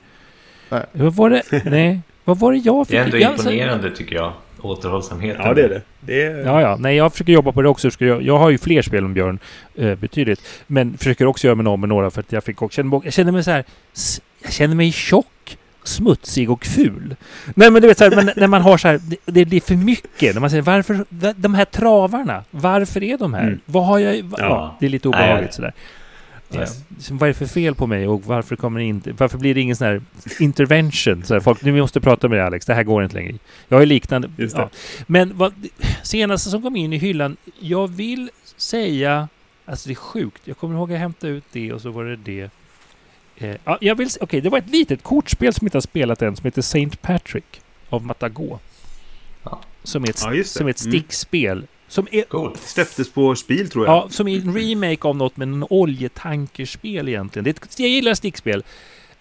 Nej. Vad var det? Nej, vad var det jag fick? Det är ändå imponerande tycker jag. Återhållsamheten. Ja, det är det. det är... Ja, ja. Nej, jag försöker jobba på det också. Jag, har ju fler spel än Björn, eh, betydligt. Men försöker också göra mig av med några för att jag fick också... känner- Jag känner mig så här... Jag känner mig tjock, smutsig och ful. Nej, men du vet så här, men när man har så här... Det, det blir för mycket. När man säger varför... De här travarna, varför är de här? Mm. Vad har jag... Va, ja. Ja. det är lite Nej. obehagligt sådär. Yes. Eh, Vad är det för fel på mig och varför kommer det inte... Varför blir det ingen sån här intervention? Så här, folk, nu måste prata med dig Alex, det här går inte längre. Jag ju liknande... Ja. Men vad, senaste som kom in i hyllan, jag vill säga... Alltså det är sjukt. Jag kommer ihåg att jag hämtade ut det och så var det det. Eh, ja, jag vill... Okej, det var ett litet kortspel som jag inte har spelat än som heter Saint Patrick av Matago. Ja. Som är ett, Ja, som är ett Mm. Som är Coolt. Släpptes på Spiel, tror jag. Ja, som är en remake av något med en oljetankerspel egentligen. Det är ett, jag gillar stickspel.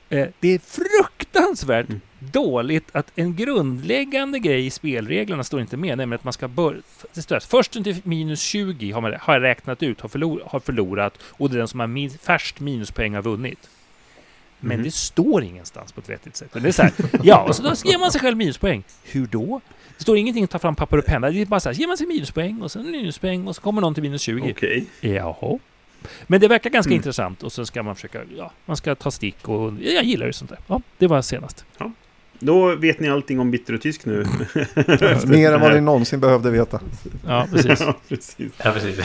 Eh, det är fruktansvärt Mm. dåligt att en grundläggande grej i spelreglerna står inte med, nämligen att man ska börja... Först till minus 20 har man har jag räknat ut, har, förlor, har förlorat och det är den som har min, färst minuspoäng har vunnit. Men Mhm. det står ingenstans på ett vettigt sätt. Det är så här, [LAUGHS] ja, och så då ger man sig själv minuspoäng. Hur då? Det står ingenting att ta fram papper och penna. Det är bara så här, ger man sig minuspoäng och sen minuspoäng och så kommer någon till minus 20. Okej. Jaha. Men det verkar ganska Mm. intressant och sen ska man försöka, ja, man ska ta stick och jag gillar ju sånt där. Ja, det var senast. Då vet ni allting om bitter och tysk nu. [LAUGHS] Mer än vad ni någonsin behövde veta. Ja, precis. [LAUGHS] ja, precis. Ja, precis.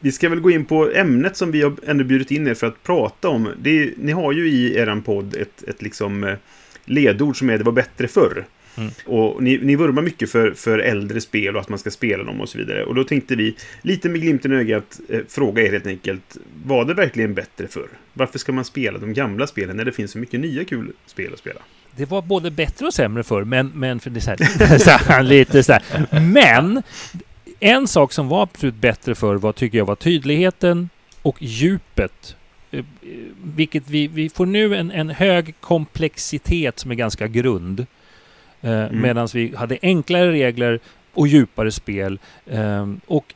Vi ska väl gå in på ämnet som vi har ändå bjudit in er för att prata om. Är, ni har ju i eran podd ett, ett liksom eh, ledord som är det var bättre förr. Mm. Och ni, ni vurmar mycket för, för äldre spel och att man ska spela dem och så vidare. Och då tänkte vi, lite med glimten i ögat, eh, fråga er helt enkelt. Var det verkligen bättre förr? Varför ska man spela de gamla spelen när det finns så mycket nya kul spel att spela? Det var både bättre och sämre för men, men för det är så här, [LAUGHS] lite så här. Men en sak som var absolut bättre för var, tycker jag, var tydligheten och djupet. Eh, eh, Vilket vi, vi får nu en, en hög komplexitet som är ganska grund. Eh, Mm. Medan vi hade enklare regler och djupare spel. Eh, och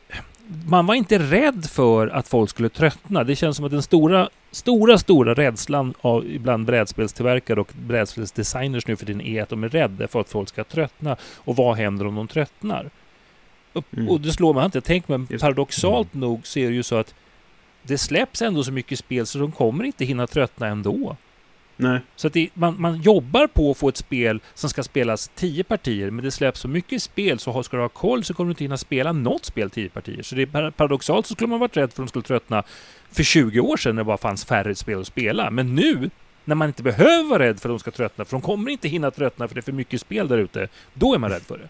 man var inte rädd för att folk skulle tröttna. Det känns som att den stora, stora, stora rädslan av ibland brädspelstillverkare och brädspelsdesigners nu för tiden är att de är rädda för att folk ska tröttna. Och vad händer om de tröttnar? Mm. och det slår man inte tänkt, men Just. paradoxalt nog så är det ju så att det släpps ändå så mycket spel så de kommer inte hinna tröttna ändå. Nej. Så att det, man, man jobbar på att få ett spel som ska spelas 10 partier, men det släpps så mycket spel så har- ska du ha koll så kommer du inte hinna spela något spel 10 partier. Så det är par- paradoxalt så skulle man varit rädd för att de skulle tröttna för 20 år sedan när det bara fanns färre spel att spela. Men nu, när man inte behöver vara rädd för att de ska tröttna, för de kommer inte hinna tröttna för det är för mycket spel där ute, då är man rädd för det.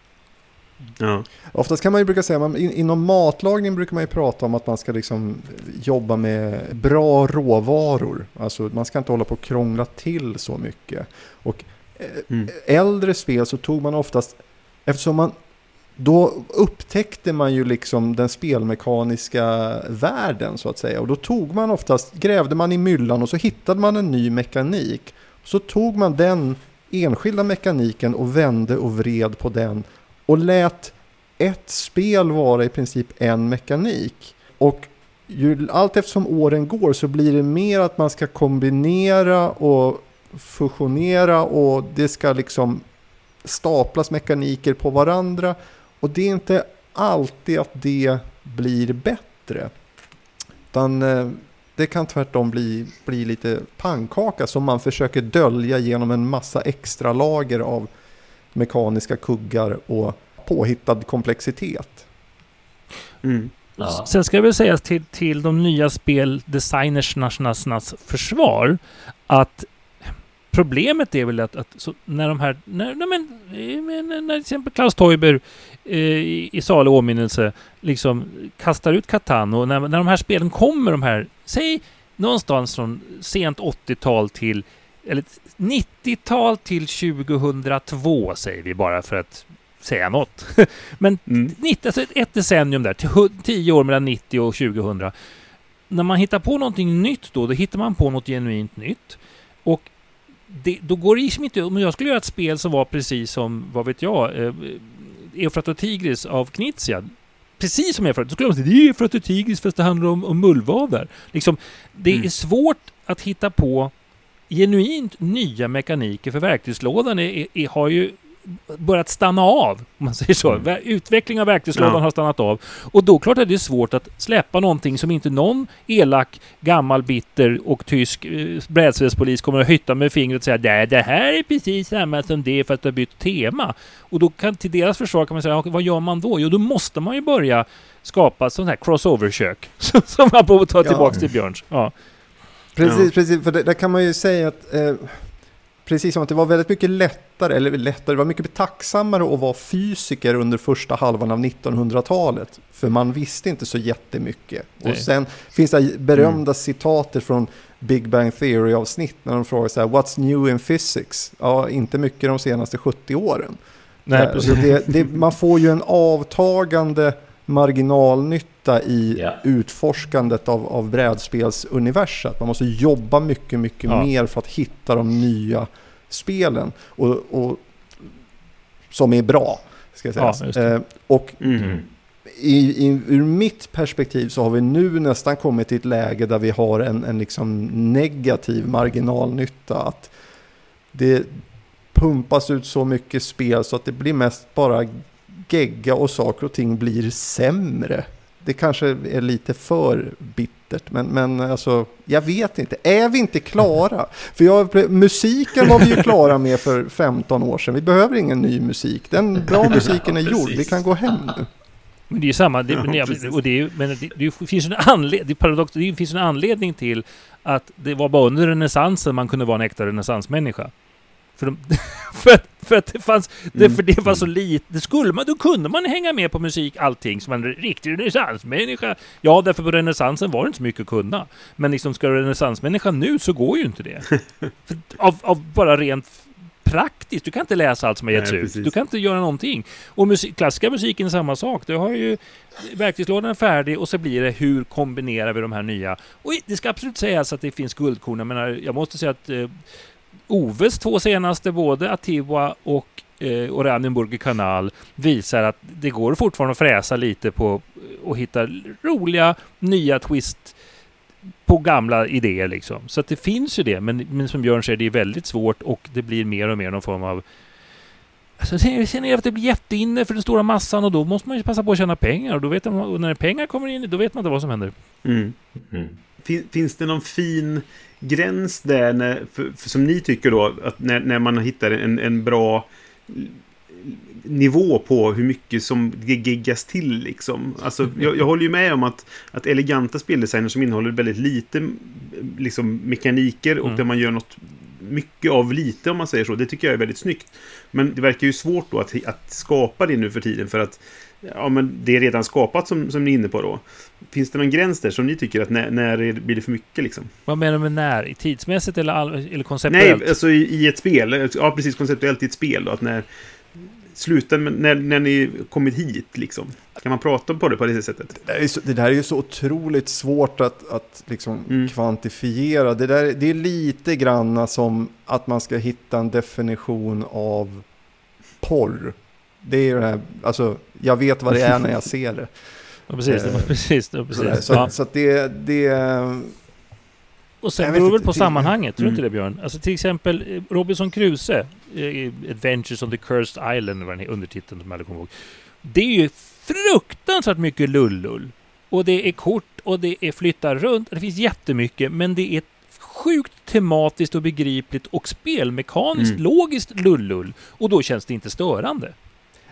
Ja. Oftast kan man ju brukar säga, man, in, inom matlagning brukar man ju prata om att man ska liksom jobba med bra råvaror. Alltså man ska inte hålla på och krångla till så mycket. Och eh, Mm. äldre spel så tog man oftast, eftersom man då upptäckte man ju liksom den spelmekaniska världen så att säga. Och då tog man oftast, grävde man i myllan och så hittade man en ny mekanik. Så tog man den enskilda mekaniken och vände och vred på den och lät ett spel vara i princip en mekanik. Och ju, allt eftersom åren går så blir det mer att man ska kombinera och fusionera och det ska liksom staplas mekaniker på varandra. Och det är inte alltid att det blir bättre. Utan eh, det kan tvärtom bli, bli lite pannkaka som man försöker dölja genom en massa extra lager av mekaniska kuggar och påhittad komplexitet. Mm. Ja. Sen ska det väl sägas till, till de nya speldesignersnas försvar att problemet är väl att, att så, när de här, när, när, men, när till exempel Klaus Teuber eh, i, i salig åminnelse liksom kastar ut Catan och när, när de här spelen kommer, de här, säg någonstans från sent 80-tal till eller 90-tal till 2002 säger vi bara för att säga något. [LAUGHS] Men mm. 90, alltså ett decennium där, 10 år mellan 90 och 2000. När man hittar på någonting nytt då, då hittar man på något genuint nytt. Och det, då går det liksom inte... Om jag skulle göra ett spel som var precis som, vad vet jag, eh, Eufrat och Tigris av Knizia. Precis som Eufrat, då skulle man säga det är Eufrat och Tigris fast det handlar om, om mullvadar. Liksom, det mm. är svårt att hitta på genuint nya mekaniker för verktygslådan är, är, har ju börjat stanna av, om man säger så. Mm. Utveckling av verktygslådan ja. har stannat av. Och då klart är det svårt att släppa någonting som inte någon elak, gammal, bitter och tysk eh, brädspelspolis kommer att hytta med fingret och säga Nej, det här är precis samma som det för att du har bytt tema. Och då kan till deras försvar kan man säga, vad gör man då? Jo, då måste man ju börja skapa sån här crossover-kök. [LAUGHS] som man får ta tillbaka ja. till Björns. Ja. Precis, ja. precis. För det, där kan man ju säga att eh, precis som att det var väldigt mycket lättare, eller lättare, det var mycket tacksammare att vara fysiker under första halvan av 1900-talet. För man visste inte så jättemycket. Nej. Och sen finns det berömda mm. citatet från Big Bang Theory-avsnitt när de frågar så här, What's new in physics? Ja, inte mycket de senaste 70 åren. Nej, eh, så det, det, man får ju en avtagande marginalnytta i yeah. utforskandet av, av brädspelsuniversat. Man måste jobba mycket, mycket ja. mer för att hitta de nya spelen. Och, och som är bra, ska jag säga. Ja, eh, och mm. i, i, ur mitt perspektiv så har vi nu nästan kommit till ett läge där vi har en, en liksom negativ marginalnytta. Att det pumpas ut så mycket spel så att det blir mest bara gegga och saker och ting blir sämre. Det kanske är lite för bittert, men, men alltså, jag vet inte. Är vi inte klara? För jag, musiken var vi ju klara med för 15 år sedan. Vi behöver ingen ny musik. Den bra musiken är gjord. Vi kan gå hem nu. Men det är ju samma, det, ja, och det, är, men det, det, finns en anled, det, paradox, det finns en anledning till att det var bara under renässansen man kunde vara en äkta renässansmänniska. För, de, [LAUGHS] för, att, för att det fanns... Det, mm. för det var så lite... Det skulle man, då kunde man hänga med på musik, allting, som en riktig renässansmänniska. Ja, därför på renässansen var det inte så mycket att kunna. Men liksom, ska du renässansmänniska nu så går ju inte det. [LAUGHS] För, av, av bara rent praktiskt. Du kan inte läsa allt som har getts ut. Du kan inte göra någonting. Och musik, klassiska musiken är samma sak. Du har ju verktygslådan är färdig och så blir det hur kombinerar vi de här nya. Och det ska absolut sägas att det finns guldkorn. Jag menar, jag måste säga att eh, Oves två senaste, både Atiwa och eh, Oranienburger kanal, visar att det går fortfarande att fräsa lite på eh, och hitta roliga nya twist på gamla idéer liksom. Så att det finns ju det, men, men som Björn säger, det är väldigt svårt och det blir mer och mer någon form av Alltså, sen är det att det blir jätteinne för den stora massan och då måste man ju passa på att tjäna pengar och då vet man, och när pengar kommer in, då vet man inte vad som händer. Mm. Mm. Finns det någon fin gräns där, när, för, för som ni tycker då, att när, när man hittar en, en bra nivå på hur mycket som giggas till liksom. Alltså, [LAUGHS] jag, jag håller ju med om att, att eleganta speldesigner som innehåller väldigt lite liksom, mekaniker och mm. där man gör något mycket av lite om man säger så. Det tycker jag är väldigt snyggt. Men det verkar ju svårt då att, att skapa det nu för tiden för att ja, men det är redan skapat som, som ni är inne på då. Finns det någon gräns där som ni tycker att när, när blir det för mycket liksom? Vad menar du med när? Tidsmässigt eller, all, eller konceptuellt? Nej, alltså i, i, ett spel. Ja, precis. Konceptuellt i ett spel då. Att när, slutar med, när, när ni kommit hit liksom? Kan man prata på det på det sättet? Det, är så, det där är ju så otroligt svårt att, att liksom Mm. kvantifiera. Det, där, det är lite granna som att man ska hitta en definition av porr. Det är ju det här, alltså jag vet vad det är när jag [LAUGHS] ser det. Ja, precis. Eh, precis, precis. så, Ja. så att det, det, Och sen beror det väl inte, på det- sammanhanget, tror du inte Mm. det Björn? Alltså till exempel eh, Robinson Crusoe, eh, Adventures on the Cursed Island, var den undertiteln som jag hade kommit ihåg. Det är ju fruktansvärt mycket lullull. Och det är kort och det är flyttar runt. Det finns jättemycket, men det är sjukt tematiskt och begripligt och spelmekaniskt Mm. logiskt lullull. Och då känns det inte störande.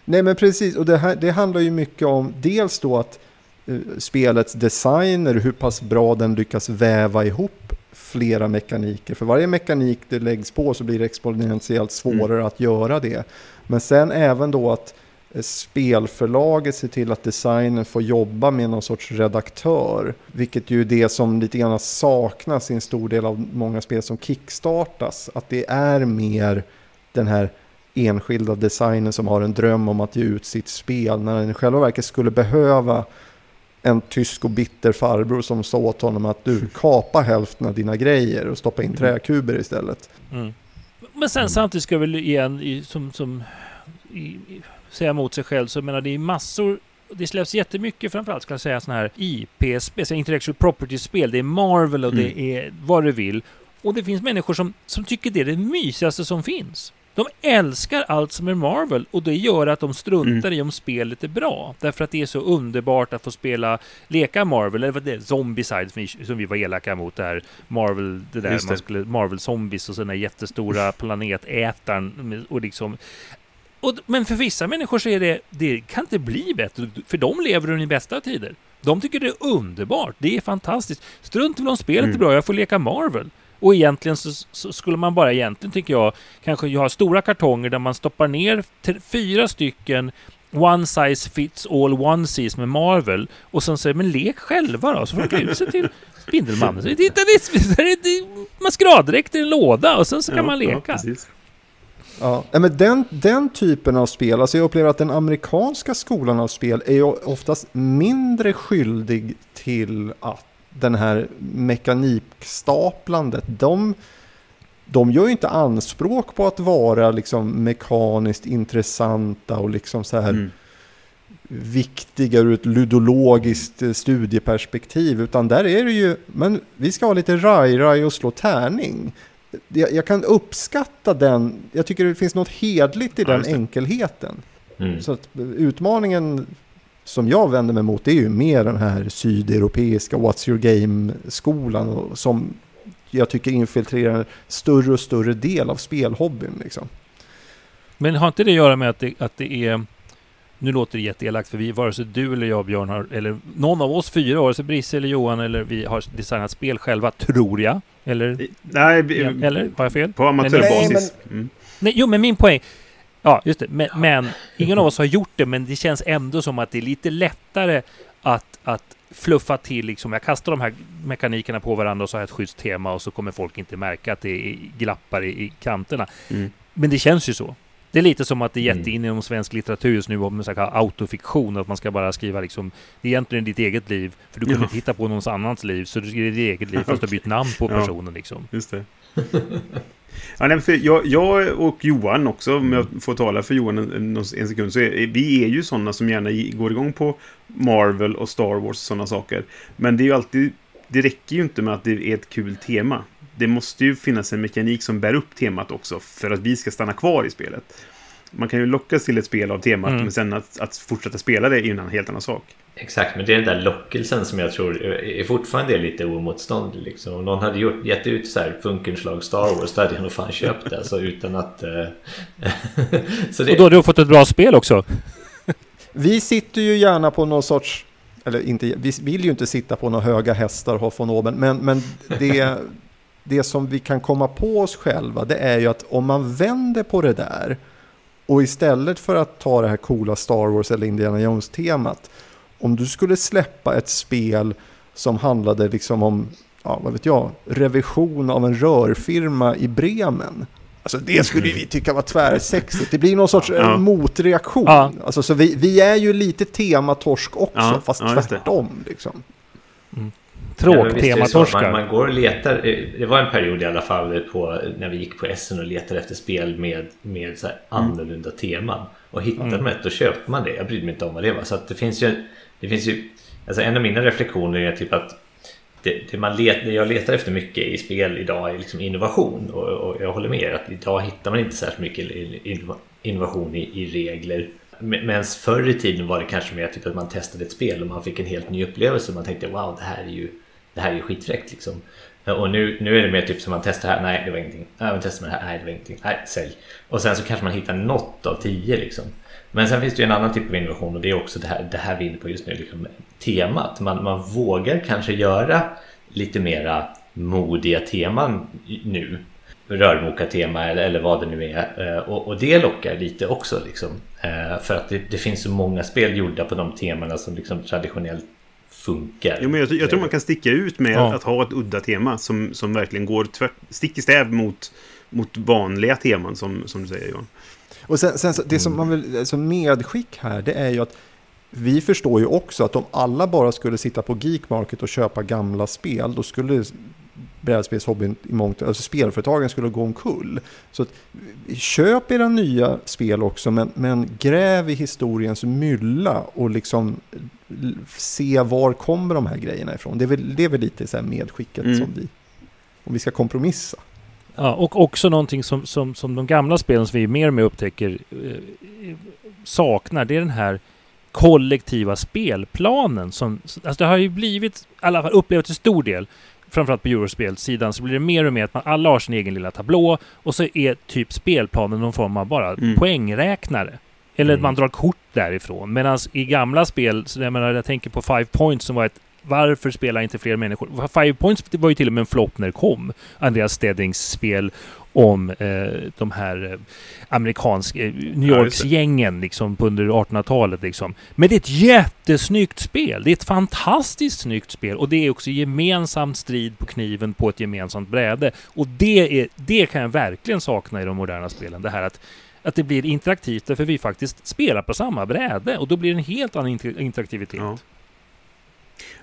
Nej men precis, och det, här, det handlar ju mycket om dels då att eh, spelets designer, hur pass bra den lyckas väva ihop flera mekaniker. För varje mekanik det läggs på så blir det exponentiellt svårare att göra det. Men sen även då att eh, spelförlaget ser till att designen får jobba med någon sorts redaktör. Vilket ju är det som lite grann saknas i en stor del av många spel som kickstartas. Att det är mer den här enskilda designen som har en dröm om att ge ut sitt spel när den i själva verket skulle behöva en tysk och bitter farbror som sa åt honom att du [LAUGHS] kapa hälften av dina grejer och stoppa in träkuber istället. Mm. Men sen samtidigt ska jag väl igen som, som i, säga emot sig själv så jag menar det är massor det släpps jättemycket framförallt ska jag säga sådana här IP-spel, så intellectual property-spel. Det är Marvel och det är vad du vill. Och det finns människor som, som tycker det är det mysigaste som finns. De älskar allt som är Marvel och det gör att de struntar i om spelet är bra. Därför att det är så underbart att få spela, leka Marvel, eller vad det är, Zombicide som vi, som vi var elaka mot där. Marvel, det där Just det. man skulle, Marvel Zombies och så den där jättestora [LAUGHS] planetätaren och liksom och, men för vissa människor så är det, det kan inte bli bättre, för de lever under bästa tider. De tycker det är underbart, det är fantastiskt. Strunt väl om spelet Mm. är bra, jag får leka Marvel. Och egentligen så, så skulle man bara egentligen, tycker jag, kanske ha stora kartonger där man stoppar ner fyra stycken One size fits all onesies med Marvel och sen säger men lek själva då, så får du ut sig till Spindelmannen. Titta, det är, det är, maskeraddräkt i en låda och sen så kan Ja, man ja, leka. Ja, nej, men den, den typen av spel, alltså jag upplever att den amerikanska skolan av spel är ju oftast mindre skyldig till att den här mekanikstaplandet, de, de gör ju inte anspråk på att vara liksom mekaniskt intressanta och liksom så här Mm. viktiga ur ett ludologiskt eh, studieperspektiv. Utan där är det ju, men vi ska ha lite raj-raj och slå tärning. Jag, jag kan uppskatta den, jag tycker det finns något hedligt i Ja, den enkelheten. Mm. Så att utmaningen som jag vänder mig mot det är ju mer den här sydeuropeiska What's Your Game-skolan som jag tycker infiltrerar en större och större del av spelhobbyn. Liksom. Men har inte det att göra med att det, att det är... Nu låter det jätteelakt för vi, vare sig du eller jag Björn har, eller någon av oss fyra, vare sig Brisse eller Johan eller vi har designat spel själva, tror jag. Eller? Nej, eller? Har jag fel? på amatörbasis. Mm. Nej, jo, men min poäng... Ja, just det. Men, men ingen av oss har gjort det, men det känns ändå som att det är lite lättare att, att fluffa till liksom. Jag kastar de här mekanikerna på varandra och så har jag ett schysst tema och så kommer folk inte märka att det är glappar i, i kanterna. Mm. Men det känns ju så. Det är lite som att det är Mm. jättein inom svensk litteratur just nu om så här autofiktion, att man ska bara skriva liksom, det är egentligen ditt eget liv, för du kommer Ja. inte hitta på någons annans liv, så du skriver ditt eget liv fast du har bytt namn på Ja. personen liksom. Just det. [LAUGHS] ja, nej, för jag, jag och Johan också, om jag får tala för Johan en, en, sekund, så är, vi är ju sådana som gärna går igång på Marvel och Star Wars och sådana saker. Men det är ju alltid, det räcker ju inte med att det är ett kul tema. Det måste ju finnas en mekanik som bär upp temat också för att vi ska stanna kvar i spelet. Man kan ju lockas till ett spel av temat, Mm. men sen att, att fortsätta spela det är ju en helt annan sak. Exakt, men det är den där lockelsen som jag tror är fortfarande är lite oemotståndlig. Liksom. Om någon hade gjort, gett ut så här funkenslag Star Wars, då hade jag nog fan köpt det. Alltså, utan att... eh, [LAUGHS] så det, Och då har du fått ett bra spel också. Vi sitter ju gärna på någon sorts, eller inte, vi vill ju inte sitta på några höga hästar och ha von oben, men, men det, det som vi kan komma på oss själva, det är ju att om man vänder på det där och istället för att ta det här coola Star Wars eller Indiana Jones-temat, om du skulle släppa ett spel som handlade liksom om, ja vad vet jag, revision av en rörfirma i Bremen. Alltså det skulle vi tycka var tvärsexigt. Det blir någon sorts eh, Ja. motreaktion. Ja. Alltså, så vi, vi är ju lite tematorsk också, Ja, fast ja, tvärtom. Liksom. Ja, Tråktematorskar. Man, man går och letar. eh, Det var en period i alla fall på, när vi gick på Essen och letade efter spel med, med så här annorlunda teman. Och hittade man ett då köpte man det. Jag brydde mig inte om vad det var. Så att det finns ju... Det finns ju alltså en av mina reflektioner är typ att det, det, man let, det jag letar efter mycket i spel idag är liksom innovation. Och, och jag håller med er att idag hittar man inte särskilt mycket in- innovation i, i regler. Medan förr i tiden var det kanske mer typ att man testade ett spel och man fick en helt ny upplevelse. Man tänkte wow, det här är ju, det här är ju skitfräckt liksom. Eh, och nu, nu är det mer typ som man testar här, nej det var ingenting. Nej, man testar med det här, nej det var ingenting. Nej, sälj. Och sen så kanske man hittar något av tio liksom. Men sen finns det ju en annan typ av innovation och det är också det här, det här vi är inne på just nu, liksom, temat. Man, man vågar kanske göra lite mera modiga teman nu. Rörmokartema eller, eller vad det nu är. Eh, och, och det lockar lite också liksom. Eh, för att det, det finns så många spel gjorda på de temana som liksom traditionellt funkar. Jo, men jag, jag tror man kan sticka ut med Ja. att ha ett udda tema som, som verkligen går tvärt, stick i stäv mot, mot vanliga teman som, som du säger Johan. Och sen, sen så- det som man vill, alltså medskick här, det är ju att vi förstår ju också att om alla bara skulle sitta på Geek Market och köpa gamla spel, då skulle brädspelshobbyn i mångt, alltså spelföretagen skulle gå omkull. Så att, köp era nya spel också, men, men gräv i historiens mylla och liksom se var kommer de här grejerna ifrån. Det är väl, det är väl lite så här medskicket Mm. som vi, om vi ska kompromissa. Ja, och också någonting som, som, som de gamla spelen som vi mer och mer upptäcker eh, saknar, det är den här kollektiva spelplanen. Som, alltså det har ju blivit, i alla fall upplevt till stor del, framförallt på Eurospelsidan, så blir det mer och mer att man alla har sin egen lilla tablå och så är typ spelplanen någon form av bara Mm. poängräknare. Eller Mm. man drar kort därifrån. Medan i gamla spel, så jag menar jag tänker på Five Points som var ett varför spelar inte fler människor? Five Points var ju till och med en flopp när det kom. Andreas Steddings spel om eh, de här eh, amerikanska eh, New Ja, Yorks just det. gängen liksom under 1800-talet liksom. Men det är ett jättesnyggt spel. Det är ett fantastiskt snyggt spel och det är också gemensam strid på kniven på ett gemensamt bräde. Och det, är, det kan jag verkligen sakna i de moderna spelen. Det här att att det blir interaktivt därför vi faktiskt spelar på samma bräde och då blir det en helt annan inter- interaktivitet. Ja.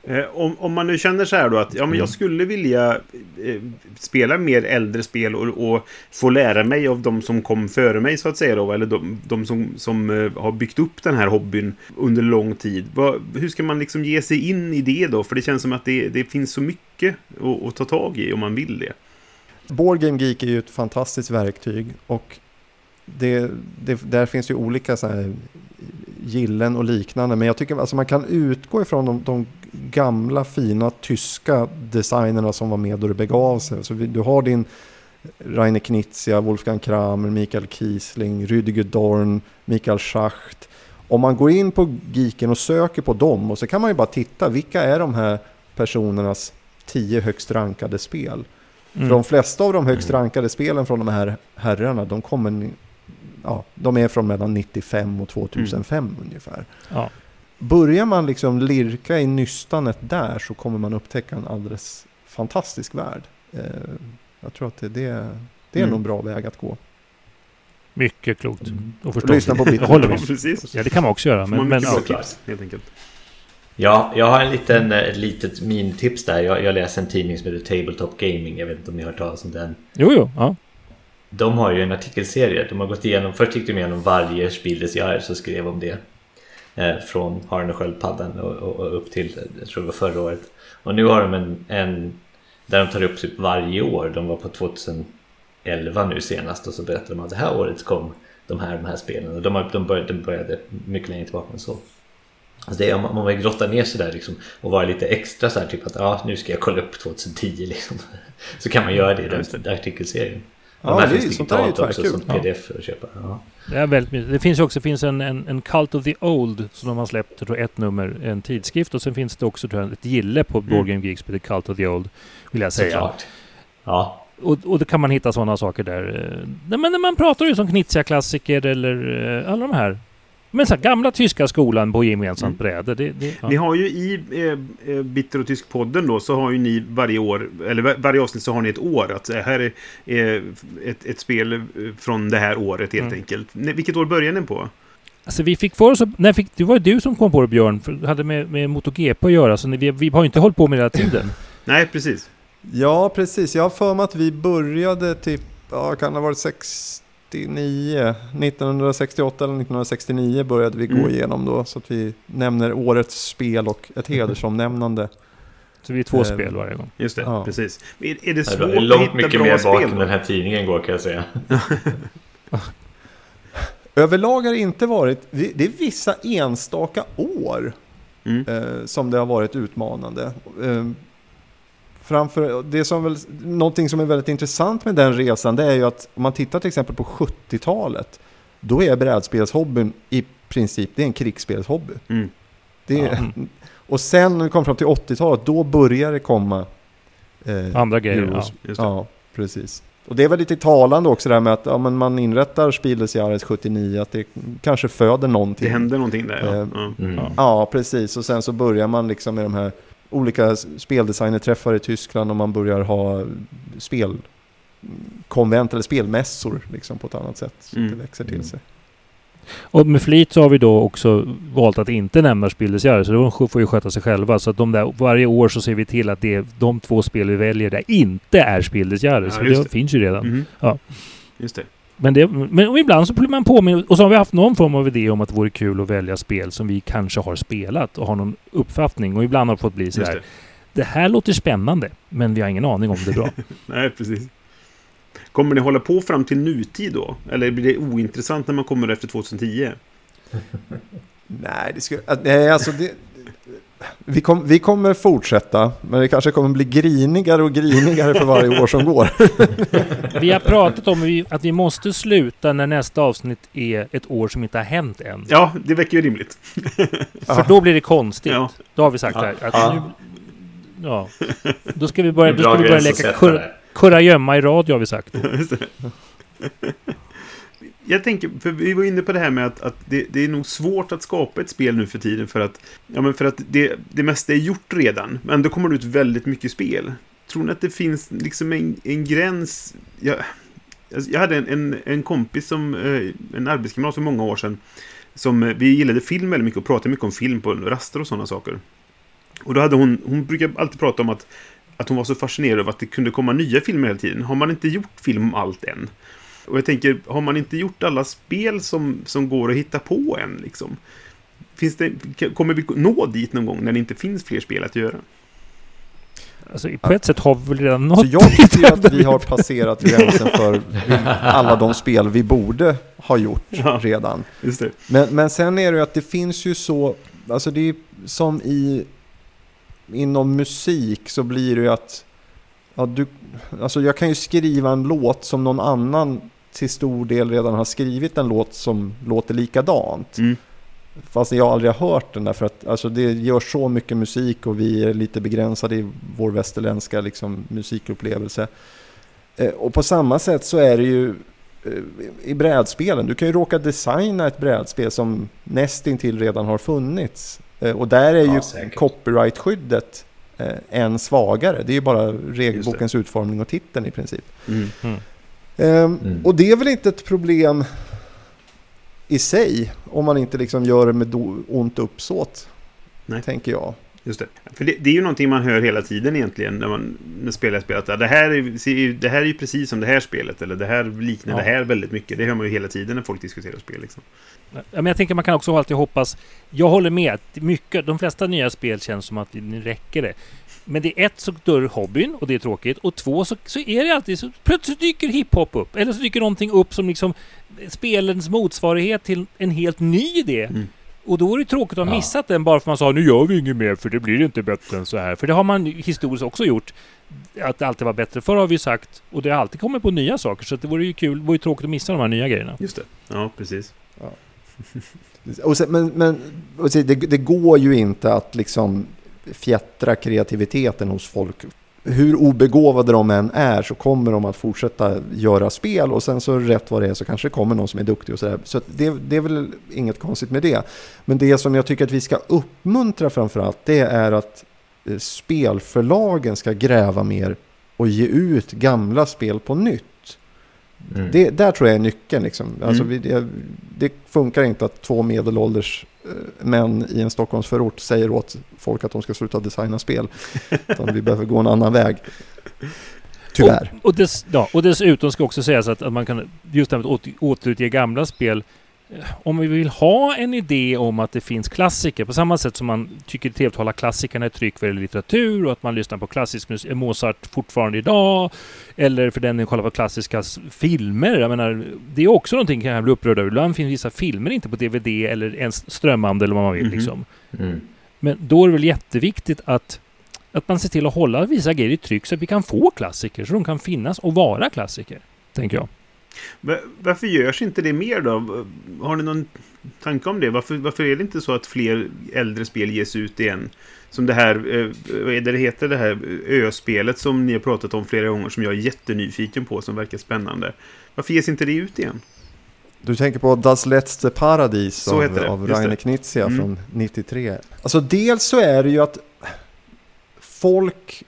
Eh, om, om man nu känner så här då att ja, men Mm. jag skulle vilja eh, spela mer äldre spel och, och få lära mig av de som kom före mig så att säga då, eller de, de som, som eh, har byggt upp den här hobbyn under lång tid. Vad, hur ska man liksom ge sig in i det då? För det känns som att det, det finns så mycket att, att ta tag i om man vill det. Board Game Geek är ju ett fantastiskt verktyg och det, det, där finns ju olika så här gillen och liknande. Men jag tycker alltså man kan utgå ifrån de, de gamla fina tyska designerna som var med då det begav sig. Så vi, du har din Rainer Knizia, Wolfgang Kramer, Mikael Kiesling, Rüdiger Dorn, Mikael Schacht. Om man går in på Geeken och söker på dem och så kan man ju bara titta vilka är de här personernas tio högst rankade spel. Mm. För de flesta av de högst rankade spelen från de här herrarna, de kommer... Ja, de är från mellan 95 och 2005 ungefär. Ja. Börjar man liksom lirka i nystanet där så kommer man upptäcka en alldeles fantastisk värld. Eh, jag tror att det, det, det är Mm. nog en bra väg att gå. Mycket klokt. Och Och förstås. lyssna på Jag [LAUGHS] håller med. [LAUGHS] precis. Ja, det kan man också göra. Men, men ja. tips, helt enkelt. Ja, jag har en liten, eh, ett litet minitips där. Jag, jag läser en tidning som heter Tabletop Gaming. Jag vet inte om ni har hört talas om den. Jo, jo. Ja. De har ju en artikelserie. De har gått igenom, först gick de igenom varje Spieles Jahr så skrev om det. Eh, från Haren och Sköldpaddan och, och, och upp till, jag tror det var förra året. Och nu har de en, en där de tar upp typ varje år. De var på 2011 nu senast och så berättade de att det här året kom de här, de här spelen. Och de, har, de, började, de började mycket längre tillbaka än så. Alltså det man- man vill grotta ner sig där liksom, och vara lite extra så här typ att ja, nu ska jag kolla upp 2010 liksom. [LAUGHS] Så kan man göra det i den artikelserien. Ja, de här det är- finns sånt där är ju digitalt också tvärkul. som pdf att köpa. Ja. Det, är väldigt mycket. det finns ju också finns en, en, en Cult of the Old som de har släppt, tror ett nummer, en tidskrift och sen finns det också tror jag, ett gille på Mm. Board Game Geeks som heter Cult of the Old. Vill jag säga. Såklart. Ja, Och, och då kan man hitta sådana saker där. men när man pratar ju som Knizia-klassiker eller eh, alla de här. Men så här, gamla tyska skolan på gemensamt Mm. bräde. Det, det, ja. Ni har ju i eh, eh, Bitter och Tysk-podden då så har ju ni varje år, eller var- varje avsnitt så har ni ett år. Att här är eh, ett, ett spel eh, från det här året helt Mm. enkelt. Vilket år börjar ni på? Alltså vi fick för oss när fick, Det var ju du som kom på det Björn, för det hade med, med MotoGP att göra. Så vi, vi har ju inte hållit på med det hela tiden. [LAUGHS] Nej, precis. Ja, precis. Jag har för mig att vi började typ, ja, kan det ha varit 69? 1968 eller 1969 började vi gå Mm. igenom då. Så att vi nämner årets spel och ett hedersomnämnande. Så vi är två Eh, spel varje gång. Just det, Ja. precis. Är, är det Det svårt var att långt hitta mycket mer spel bak än den här tidningen går kan jag säga. [LAUGHS] Överlag har det inte varit, det det är vissa enstaka år Mm. eh, som det har varit utmanande. Eh, framför, det som väl, någonting som är väldigt intressant med den resan det är ju att om man tittar till exempel på 70-talet då är brädspelshobbyn i princip det är en krigsspelshobby. Mm. Det är, Ja. [LAUGHS] Och sen när vi kom fram till 80-talet då börjar det komma eh, Andra grejer. Ja. Euros. Just det. Ja, precis. Och det är väl lite talande också det här med att ja, men man inrättar Spielesjahres 79, att det kanske föder någonting. Det händer någonting där, ja. Eh, ja. Mm. Ja, precis. Och sen så börjar man liksom med de här olika speldesignerträffar i Tyskland och man börjar ha spelkonvent eller spelmässor liksom på ett annat sätt. Så Mm. det växer till sig. Och med flit så har vi då också valt att inte nämna Spildesjärre, så de får ju sköta sig själva. Så att de där, varje år så ser vi till att det är de två spel vi väljer där inte är Spildesjärre. Ja, så det, det. finns ju redan. Mhm. Ja. Just det. Men, det, men ibland så blir man påminn och så har vi haft någon form av idé om att det vore kul att välja spel som vi kanske har spelat och har någon uppfattning. Och ibland har det fått bli Just sådär. det. Det. här låter spännande, men vi har ingen aning om det är bra. [LAUGHS] Nej, precis. Kommer ni hålla på fram till nutid då? Eller blir det ointressant när man kommer efter 2010? [LAUGHS] Nej, det skulle, nej, alltså det, vi, kom, vi kommer fortsätta, men det kanske kommer bli grinigare och grinigare för varje år som går. [LAUGHS] Vi har pratat om att vi måste sluta när nästa avsnitt är ett år som inte har hänt än. Ja, det verkar ju rimligt. För då blir det konstigt. Ja. Då har vi sagt Ja. här. Att Ja. Nu, ja. Då ska vi börja, då ska vi börja leka kurragömma i radio har vi sagt. [LAUGHS] [LAUGHS] Jag tänker, för vi var inne på det här med att, att det, det är nog svårt att skapa ett spel nu för tiden för att, ja, men för att det, det mesta är gjort redan. Men då kommer det ut väldigt mycket spel. Tror ni att det finns liksom en, en gräns? Jag, alltså, jag hade en, en, en kompis som, eh, en arbetskamrat för många år sedan, som eh, vi gillade film väldigt mycket och pratade mycket om film på raster och sådana saker. Och då hade hon, hon brukar alltid prata om att, att hon var så fascinerad av att det kunde komma nya filmer hela tiden. Har man inte gjort film om allt än? Och jag tänker, har man inte gjort alla spel som, som går att hitta på än liksom? Finns det, kommer vi nå dit någon gång när det inte finns fler spel att göra? Alltså, på ett sätt har vi väl redan Så nått jag tycker ju att vi har passerat gränsen för alla de spel vi borde ha gjort Ja. redan. Just det. Men, men sen är det ju att det finns ju så, alltså det är som i, inom musik så blir det ju att, ja, du, alltså jag kan ju skriva en låt som någon annan till stor del redan har skrivit en låt som låter likadant. Mm. Fast jag aldrig har hört den därför att alltså, det gör så mycket musik och vi är lite begränsade i vår västerländska liksom, musikupplevelse. Eh, och på samma sätt så är det ju eh, i brädspelen. Du kan ju råka designa ett brädspel som nästintill redan har funnits. Eh, och där är Ja, ju säkert. copyright-skyddet eh, än svagare. Det är ju bara regelbokens utformning och titeln i princip. Mm. Ehm, Mm. Och det är väl inte ett problem i sig om man inte liksom gör det med ont uppsåt. Nej. Tänker jag. Just det. För det, det är ju någonting man hör hela tiden egentligen när man när spelar spelet. Det här, är, det här är ju precis som det här spelet. Eller det här liknar Ja. det här väldigt mycket. Det hör man ju hela tiden när folk diskuterar spel. Liksom. Ja, men jag tänker man kan också alltid hoppas. Jag håller med. att Mycket, de flesta nya spel känns som att nu räcker det. Men det är ett så dör hobbyn och det är tråkigt. Och två så, så är det alltid så plötsligt dyker hiphop upp. Eller så dyker någonting upp som liksom spelens motsvarighet till en helt ny idé. Mm. Och då är det tråkigt att ha Ja. missat den bara för att man sa nu gör vi inget mer för det blir inte bättre än så här. För det har man historiskt också gjort. Att det alltid var bättre förr har vi ju sagt. Och det har alltid kommit på nya saker. Så att det vore ju kul, det vore ju tråkigt att missa de här nya grejerna. Just det. Ja, precis. [LAUGHS] Och sen, men men och se, det, det går ju inte att liksom fjättra kreativiteten hos folk hur obegåvade de än är så kommer de att fortsätta göra spel och sen så rätt vad det är så kanske det kommer någon som är duktig och sådär. Så, det, det är väl inget konstigt med det. Men det som jag tycker att vi ska uppmuntra framförallt det är att eh, spelförlagen ska gräva mer och ge ut gamla spel på nytt. Mm. Det, där tror jag är nyckeln. Liksom. Alltså, Mm. vi, det, det funkar inte att två medelålders eh, män i en Stockholmsförort säger åt folk att de ska sluta designa spel. [LAUGHS] Utan vi behöver gå en annan väg. Tyvärr. Och, och, dess, ja, och dessutom ska också sägas att, att man kan, just det här med att åter, återutge gamla spel. Om vi vill ha en idé om att det finns klassiker, på samma sätt som man tycker det är trevligt att hålla klassikerna i tryck vad gäller litteratur och att man lyssnar på klassisk musik, Mozart fortfarande idag, eller för den som kollar på klassiska filmer. Jag menar, det är också någonting kan jag bli upprörd över. Ibland finns vissa filmer inte på DVD eller ens strömmande eller vad man vill. Mhm. Liksom. Mm. Men då är det väl jätteviktigt att, att man ser till att hålla vissa grejer i tryck så att vi kan få klassiker, så de kan finnas och vara klassiker. Tänker jag. Va- Varför görs inte det mer då? Har ni någon tanke om det? Varför, varför är det inte så att fler äldre spel ges ut igen? Som det här, eh, vad är det det heter, det här ö-spelet som ni har pratat om flera gånger som jag är jättenyfiken på, som verkar spännande. Varför ges inte det ut igen? Du tänker på Das letzte Paradis av, av. Rainer Knizia Mm. från 93. Alltså dels så är det ju att folk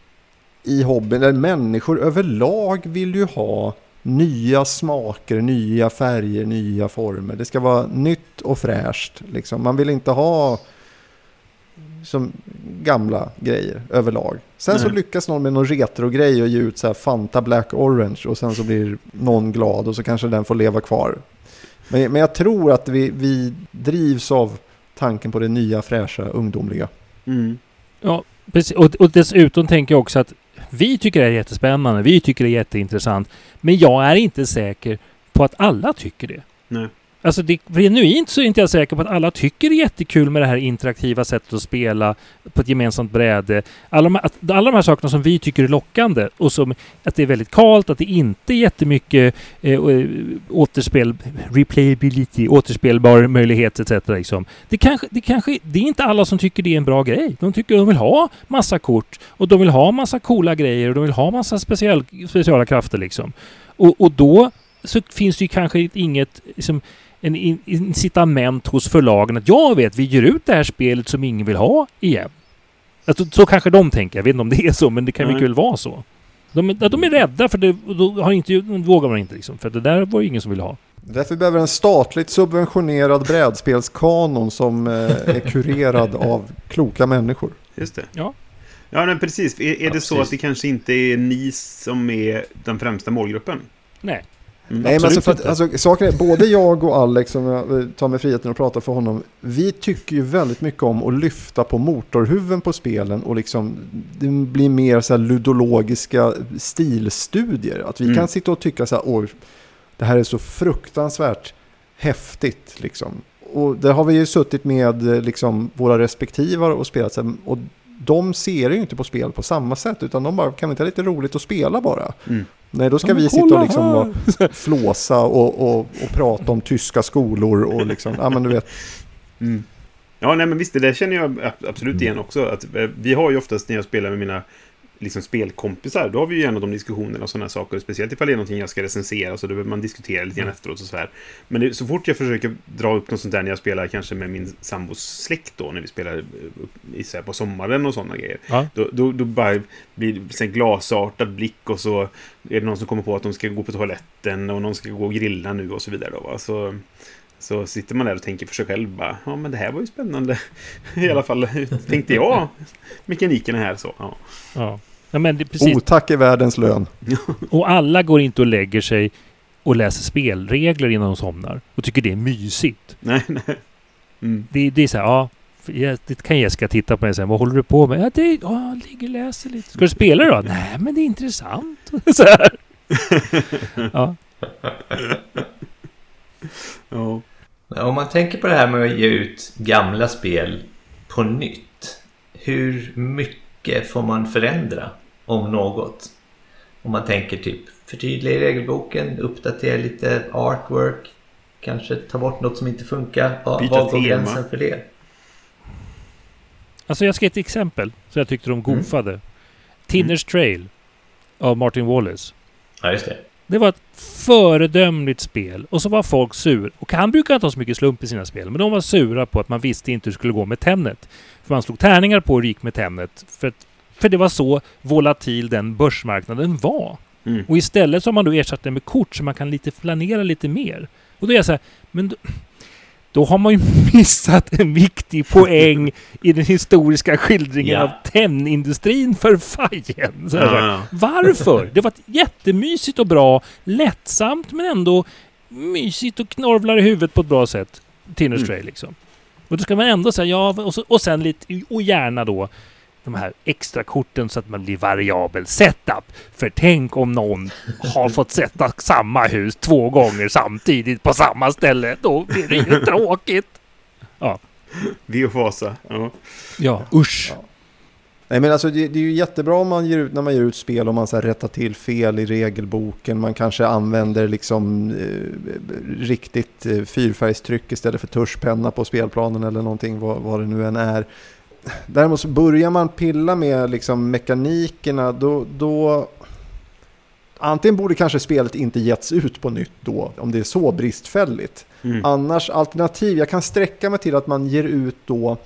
i hobbyn, eller människor överlag vill ju ha nya smaker, nya färger, nya former. Det ska vara nytt och fräscht. Liksom. Man vill inte ha som gamla grejer överlag. Sen så Nej. lyckas någon med någon retro-grej och ge ut så här Fanta Black Orange och sen så blir någon glad och så kanske den får leva kvar. Men, men jag tror att vi, vi drivs av tanken på det nya, fräscha, ungdomliga. Mm. Ja, precis. Och, och dessutom tänker jag också att vi tycker det är jättespännande, vi tycker det är jätteintressant. Men jag är inte säker på att alla tycker det. Nej. Alltså det, genuint så är inte jag säker på att alla tycker det är jättekul med det här interaktiva sättet att spela på ett gemensamt bräde. Alla de, här, att, alla de här sakerna som vi tycker är lockande och som att det är väldigt kalt, att det inte är jättemycket eh, eh återspel, replayability, återspelbar möjlighet etc. Liksom. Det, kanske, det, kanske, det är inte alla som tycker det är en bra grej. De tycker de vill ha massa kort och de vill ha massa coola grejer och de vill ha massa speciella krafter liksom. Och, och då så finns det ju kanske inget liksom, en in- incitament hos förlagen att jag vet, vi ger ut det här spelet som ingen vill ha igen. Alltså, så kanske de tänker. Jag vet inte om det är så, men det kan mycket väl vara så. De, de är rädda för det, då har inte, vågar man inte liksom. För det där var ju ingen som ville ha. Därför behöver vi en statligt subventionerad brädspelskanon som eh, är kurerad [LAUGHS] av kloka människor. Just det. Ja. Ja, men precis. Är, är Ja, det så precis. att det kanske inte är ni som är den främsta målgruppen? Nej. Mm. Nej, men alltså, för att, alltså, saken är, både jag och Alex, som jag tar mig friheten att prata för honom, vi tycker ju väldigt mycket om att lyfta på motorhuven på spelen och liksom, det blir mer så här ludologiska stilstudier. Att vi Mm. kan sitta och tycka så här, det här är så fruktansvärt häftigt liksom. Och där har vi ju suttit med eh, liksom, våra respektivar och spelat så här, och de ser ju inte på spel på samma sätt utan de bara, kan vi inte ha lite roligt att spela bara? Mm. Nej, då ska Ja, vi sitta och liksom här. flåsa och, och, och prata om tyska skolor och liksom, ja men du vet. Mm. Ja, nej men visst, det där känner jag ab- absolut igen också. Att, eh, vi har ju oftast när jag spelar med mina liksom, spelkompisar, då har vi ju gärna de diskussionerna och sådana saker. Speciellt ifall det är någonting jag ska recensera, så då behöver man diskutera lite grann efteråt och så här. Men det, så fort jag försöker dra upp något sånt där när jag spelar kanske med min sambos släkt då, när vi spelar eh, upp i, så här, på sommaren och sådana grejer. Ja. Då, då, då bara blir det här glasartad blick och så är det någon som kommer på att de ska gå på toaletten och någon ska gå och grilla nu och så vidare. Då, va? Så, så sitter man där och tänker för sig själv bara, ja men det här var ju spännande. [LAUGHS] I alla fall tänkte jag. [LAUGHS] Mekaniken är här så. Ja. Ja. Ja men det, är precis. Otack är världens lön. [LAUGHS] Och alla går inte och lägger sig och läser spelregler innan de somnar och tycker det är mysigt. [LAUGHS] Nej, nej. Mm. Det, det är så här, ja. Det kan Jessica titta på mig sen. Vad håller du på med? Ja, det, ja, jag ligger och läser lite. Ska du spela då? Nej, men det är intressant. [LAUGHS] Så här. Ja. Ja. Om man tänker på det här med att ge ut gamla spel på nytt. Hur mycket får man förändra om något? Om man tänker typ förtydliga i regelboken, uppdatera lite artwork, kanske ta bort något som inte funkar. Vad Byta vad går gränsen för det? Alltså jag ska ge ett exempel. Så jag tyckte de Mm. goofade. Tinners Trail av Martin Wallace. Ja, just det. Det var ett föredömligt spel. Och så var folk sur. Och han brukar inte ha så mycket slump i sina spel. Men de var sura på att man visste inte hur det skulle gå med Tennet. För man slog tärningar på hur det gick med Tennet. För, att- för det var så volatil den börsmarknaden var. Mm. Och istället så har man då ersatt det med kort så man kan lite planera lite mer. Och då är jag så här, men då, då har man ju [LAUGHS] missat en viktig poäng i den historiska skildringen Ja. av tennindustrin för fajen. Ja, varför? [LAUGHS] Det var jättemysigt och bra, lättsamt men ändå mysigt och knorvlar i huvudet på ett bra sätt. Tinners Mm. Liksom. Och då ska man ändå säga ja, och, så, och sen lite, och gärna då de här extra korten så att man blir variabel setup. För tänk om någon har fått sätta samma hus två gånger samtidigt på samma ställe. Då blir det ju tråkigt. Vi och Fasa. Ja. Ja, usch. Nej men alltså det, det är ju jättebra om man ger ut, när man ger ut spel och man så här rättar till fel i regelboken. Man kanske använder liksom eh, riktigt eh, fyrfärgstryck istället för tuschpenna på spelplanen eller någonting vad, vad det nu än är. Däremot så börjar man pilla med liksom mekanikerna då, då Antingen borde kanske spelet inte getts ut på nytt då, om det är så bristfälligt. Mm. Annars alternativ, jag kan sträcka mig till att man ger ut då,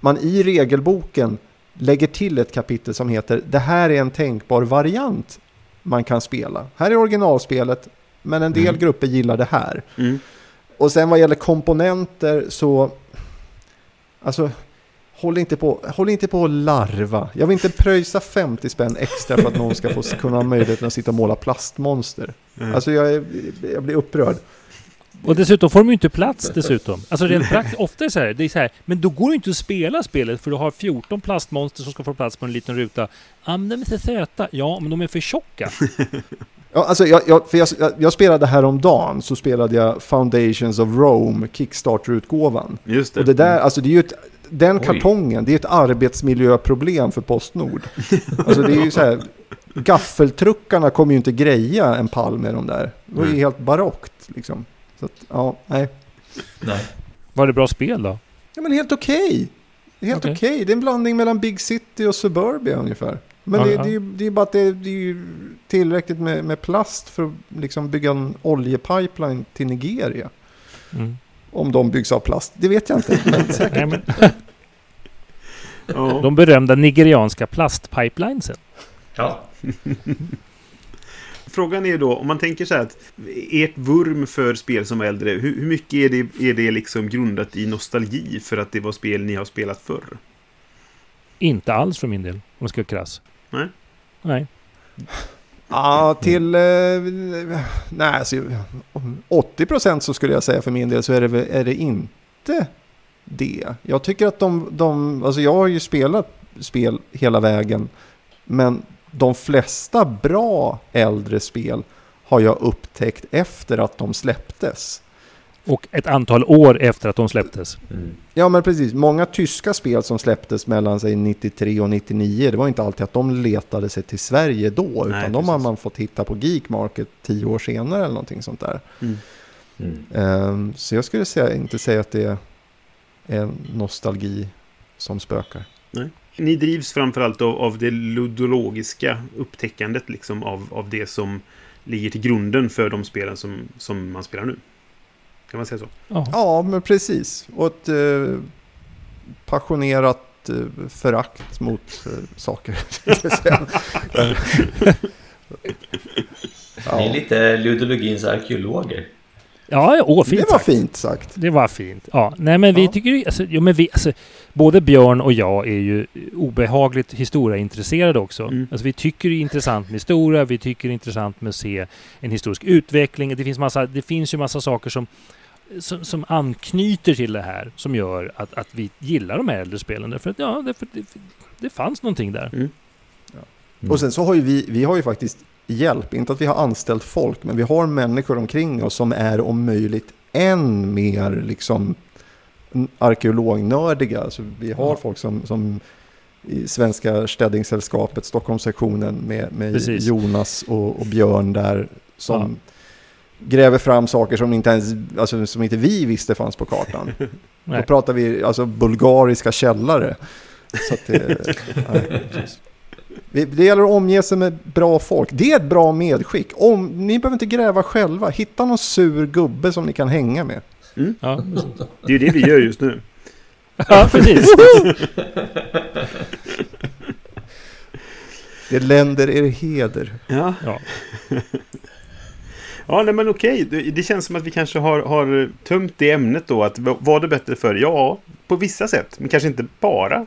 man i regelboken lägger till ett kapitel som heter Det här är en tänkbar variant man kan spela. Här är originalspelet, men en del Mm. grupper gillar det här. Mm. Och sen vad gäller komponenter så, alltså, håll inte på, håll inte på att larva. Jag vill inte pröjsa 50 spänn extra för att någon ska få kunna ha möjligheten att sitta och måla plastmonster. Mm. Alltså jag, är, jag blir upprörd. Och dessutom får de ju inte plats dessutom. Alltså rent praktiskt, ofta är det så här, det är så här, men då går det inte att spela spelet för du har 14 plastmonster som ska få plats på en liten ruta. Ja, men de är så söta. Ja, men de är för tjocka. [LAUGHS] Ja, alltså jag, jag, för jag, jag, jag spelade häromdagen så spelade jag Foundations of Rome, Kickstarter-utgåvan. Just det. Och det där, alltså det är ju ett, den Oj. kartongen, det är ett arbetsmiljöproblem för Postnord. Alltså det är ju så här, gaffeltruckarna kommer ju inte greja en pall med de där. Det var ju Mm. helt barockt liksom. Så att, ja, nej. Nej. Var det bra spel då? Ja men helt okej. Helt okej. Okej. Det är en blandning mellan Big City och Suburbia ungefär. Men det, det, är ju- det är bara att det, det är ju tillräckligt med, med plast för att liksom bygga en oljepipeline till Nigeria. Mm. Om de byggs av plast, det vet jag inte. Men. [LAUGHS] Nej, men [LAUGHS] de berömda nigerianska plastpipelinesen. Ja. [LAUGHS] Frågan är då, om man tänker så här att ert vurm för spel som är äldre, hur, hur mycket är det, är det liksom grundat i nostalgi för att det var spel ni har spelat förr? Inte alls för min del, om jag ska vara krass. Nej. Nej. Ja, till... Eh, nej, alltså, 80 procent så skulle jag säga för min del så är det, är det inte det. Jag tycker att de, de... Alltså jag har ju spelat spel hela vägen. Men de flesta bra äldre spel har jag upptäckt efter att de släpptes. Och ett antal år efter att de släpptes. Mm. Ja men precis, många tyska spel som släpptes mellan sig 93 och 99, det var inte alltid att de letade sig till Sverige då, utan Nej, de har precis. man fått hitta på Geek Market tio år senare eller någonting sånt där. Mm. Ehm, så jag skulle säga, inte säga att det är nostalgi som spökar. Ni drivs framförallt av, av det ludologiska upptäckandet liksom av, av det som ligger till grunden för de spelen som, som man spelar nu. Kan man säga så? Ja. Ja, men precis. Och ett eh, passionerat eh, förakt mot eh, saker. [LAUGHS] säga. Ni är ja, lite ludologins arkeologer. Ja, ja, åh, fint det var sagt. fint sagt. Det var fint. Ja, nej men vi Ja. tycker alltså, jo, men vi, alltså, både Björn och jag är ju obehagligt historiaintresserade också. Mm. Alltså vi tycker det är intressant med historia, vi tycker det är intressant med att se en historisk utveckling. Det finns, massa, det finns ju massa saker som, som, som anknyter till det här, som gör att, att vi gillar de här äldre spelen. Därför att, ja, det, det fanns någonting där. Mm. Mm. Och sen så har ju vi, vi har ju faktiskt hjälp, inte att vi har anställt folk, men vi har människor omkring oss som är om möjligt än mer liksom arkeolognördiga. Alltså vi har Ja. folk som, som i Svenska Städningssällskapet, Stockholmssektionen med, med. Jonas och, och Björn där som Ja. Gräver fram saker som inte ens, alltså, som inte vi visste fanns på kartan. [LAUGHS] Då Nej. pratar vi alltså bulgariska källare. Så att [LAUGHS] det, nej, precis. Vi- Det gäller att omge sig med bra folk. Det är ett bra medskick. Om, ni behöver inte gräva själva. Hitta någon sur gubbe som ni kan hänga med. Ja, Det är ju det vi gör just nu. ja precis. [LAUGHS] Det länder er heder. Ja, Ja. Ja nej, men okej. Det, det känns som att vi kanske har, har tömt det ämnet då. Att var det bättre för Ja, på vissa sätt. Men kanske inte bara.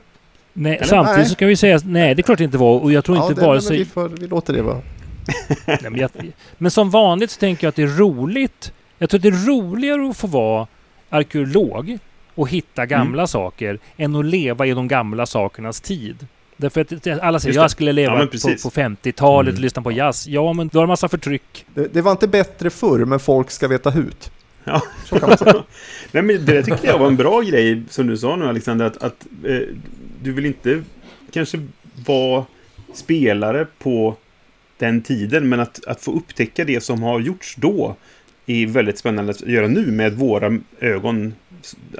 Nej, Eller? samtidigt Nej. så kan vi säga att nej, det är klart det inte var. Och jag tror Ja, inte det, vare men sig... vi, får, vi låter det vara. [LAUGHS] Nej, men, jag, men som vanligt så tänker jag att det är roligt. Jag tror att det är roligare att få vara arkeolog och hitta gamla Mm. saker än att leva i de gamla sakernas tid. Därför att alla säger jag skulle Ja, leva men på, på 50-talet och Mm. lyssna på jazz. Ja, men då har det massa förtryck. Det, det var inte bättre förr, men folk ska veta hut. Ja. Så kan man säga. [LAUGHS] Nej, men det tyckte jag var en bra grej som du sa nu Alexander. Att, att eh, du vill inte kanske vara spelare på den tiden. Men att, att få upptäcka det som har gjorts då är väldigt spännande att göra nu med våra ögon.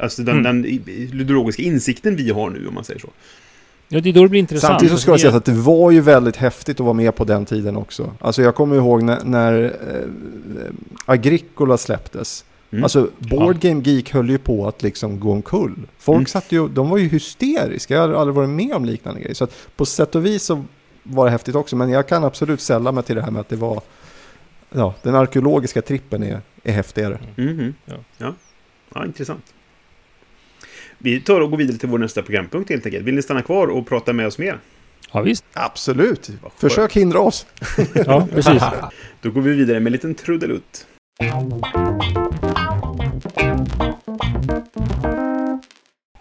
Alltså den, Mm. den ludologiska insikten vi har nu om man säger så. Ja, det är då det blir intressant. Samtidigt så ska jag Det- säga att det var ju väldigt häftigt att vara med på den tiden också. Alltså jag kommer ihåg när, när eh, Agricola släpptes. Mm. Alltså Board Game Geek höll ju på att liksom gå omkull. Folk Mm. satt ju, de var ju hysteriska. Jag har aldrig varit med om liknande grejer. Så att på sätt och vis så var det häftigt också. Men jag kan absolut sälla mig till det här med att det var, ja, den arkeologiska trippen är, är häftigare. Mhm. Ja. Ja. ja, intressant. Vi tar och går vidare till vår nästa programpunkt helt enkelt. Vill ni stanna kvar och prata med oss mer? Ja, visst. Absolut. Försök hindra oss. [LAUGHS] Ja, precis. [LAUGHS] Då går vi vidare med en liten trudelutt.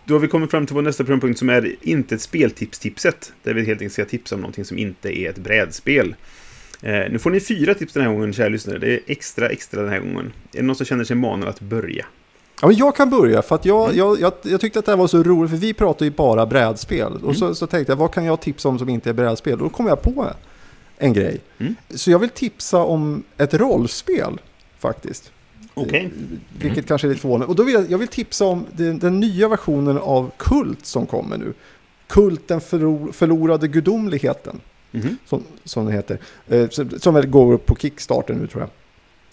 Då har vi kommit fram till vår nästa programpunkt som är inte ett speltips-tipset. Där vi helt enkelt ska tipsa om någonting som inte är ett brädspel. Eh, nu får ni fyra tips den här gången, kära lyssnare. Det är extra, extra den här gången. Är det någon som känner sig manad att börja? Ja, men jag kan börja för att jag, jag, jag, jag tyckte att det här var så roligt för vi pratar ju bara brädspel. Och så, så tänkte jag, vad kan jag tipsa om som inte är brädspel? Och då kom jag på en grej. Mm. Så jag vill tipsa om ett rollspel faktiskt. Okej. Vilket kanske är lite förvånande. Och då vill jag, jag vill tipsa om den, den nya versionen av Kult som kommer nu. Kult den förlor, förlorade gudomligheten Mhm. som, som det heter. Eh, som, väl går på Kickstarter nu tror jag.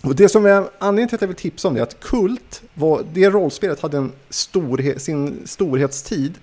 Och det som är anledningen till att jag vill tipsa om det är att Kult, var, det rollspelet hade en storhet, sin storhetstid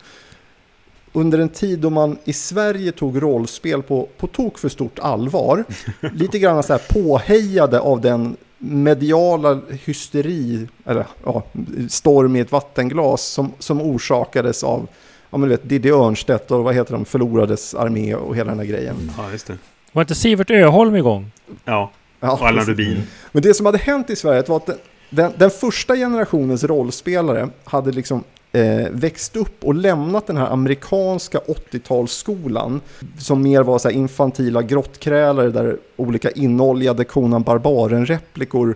under en tid då man i Sverige tog rollspel på, på tok för stort allvar. [LAUGHS] Lite grann så här påhejade av den mediala hysteri, eller ja, storm i ett vattenglas som, som orsakades av ja, men du vet, Diddy Örnstedt och vad heter de, förlorades armé och hela den här grejen. Ja, just det. Var inte Sivert Öholm igång? Ja, Ja, och Allan. Rubin. Men det som hade hänt i Sverige var att den, den, den första generationens rollspelare hade liksom eh, växt upp och lämnat den här amerikanska 80-talsskolan som mer var så infantila grottkrälare där olika inoljade Conan Barbaren-replikor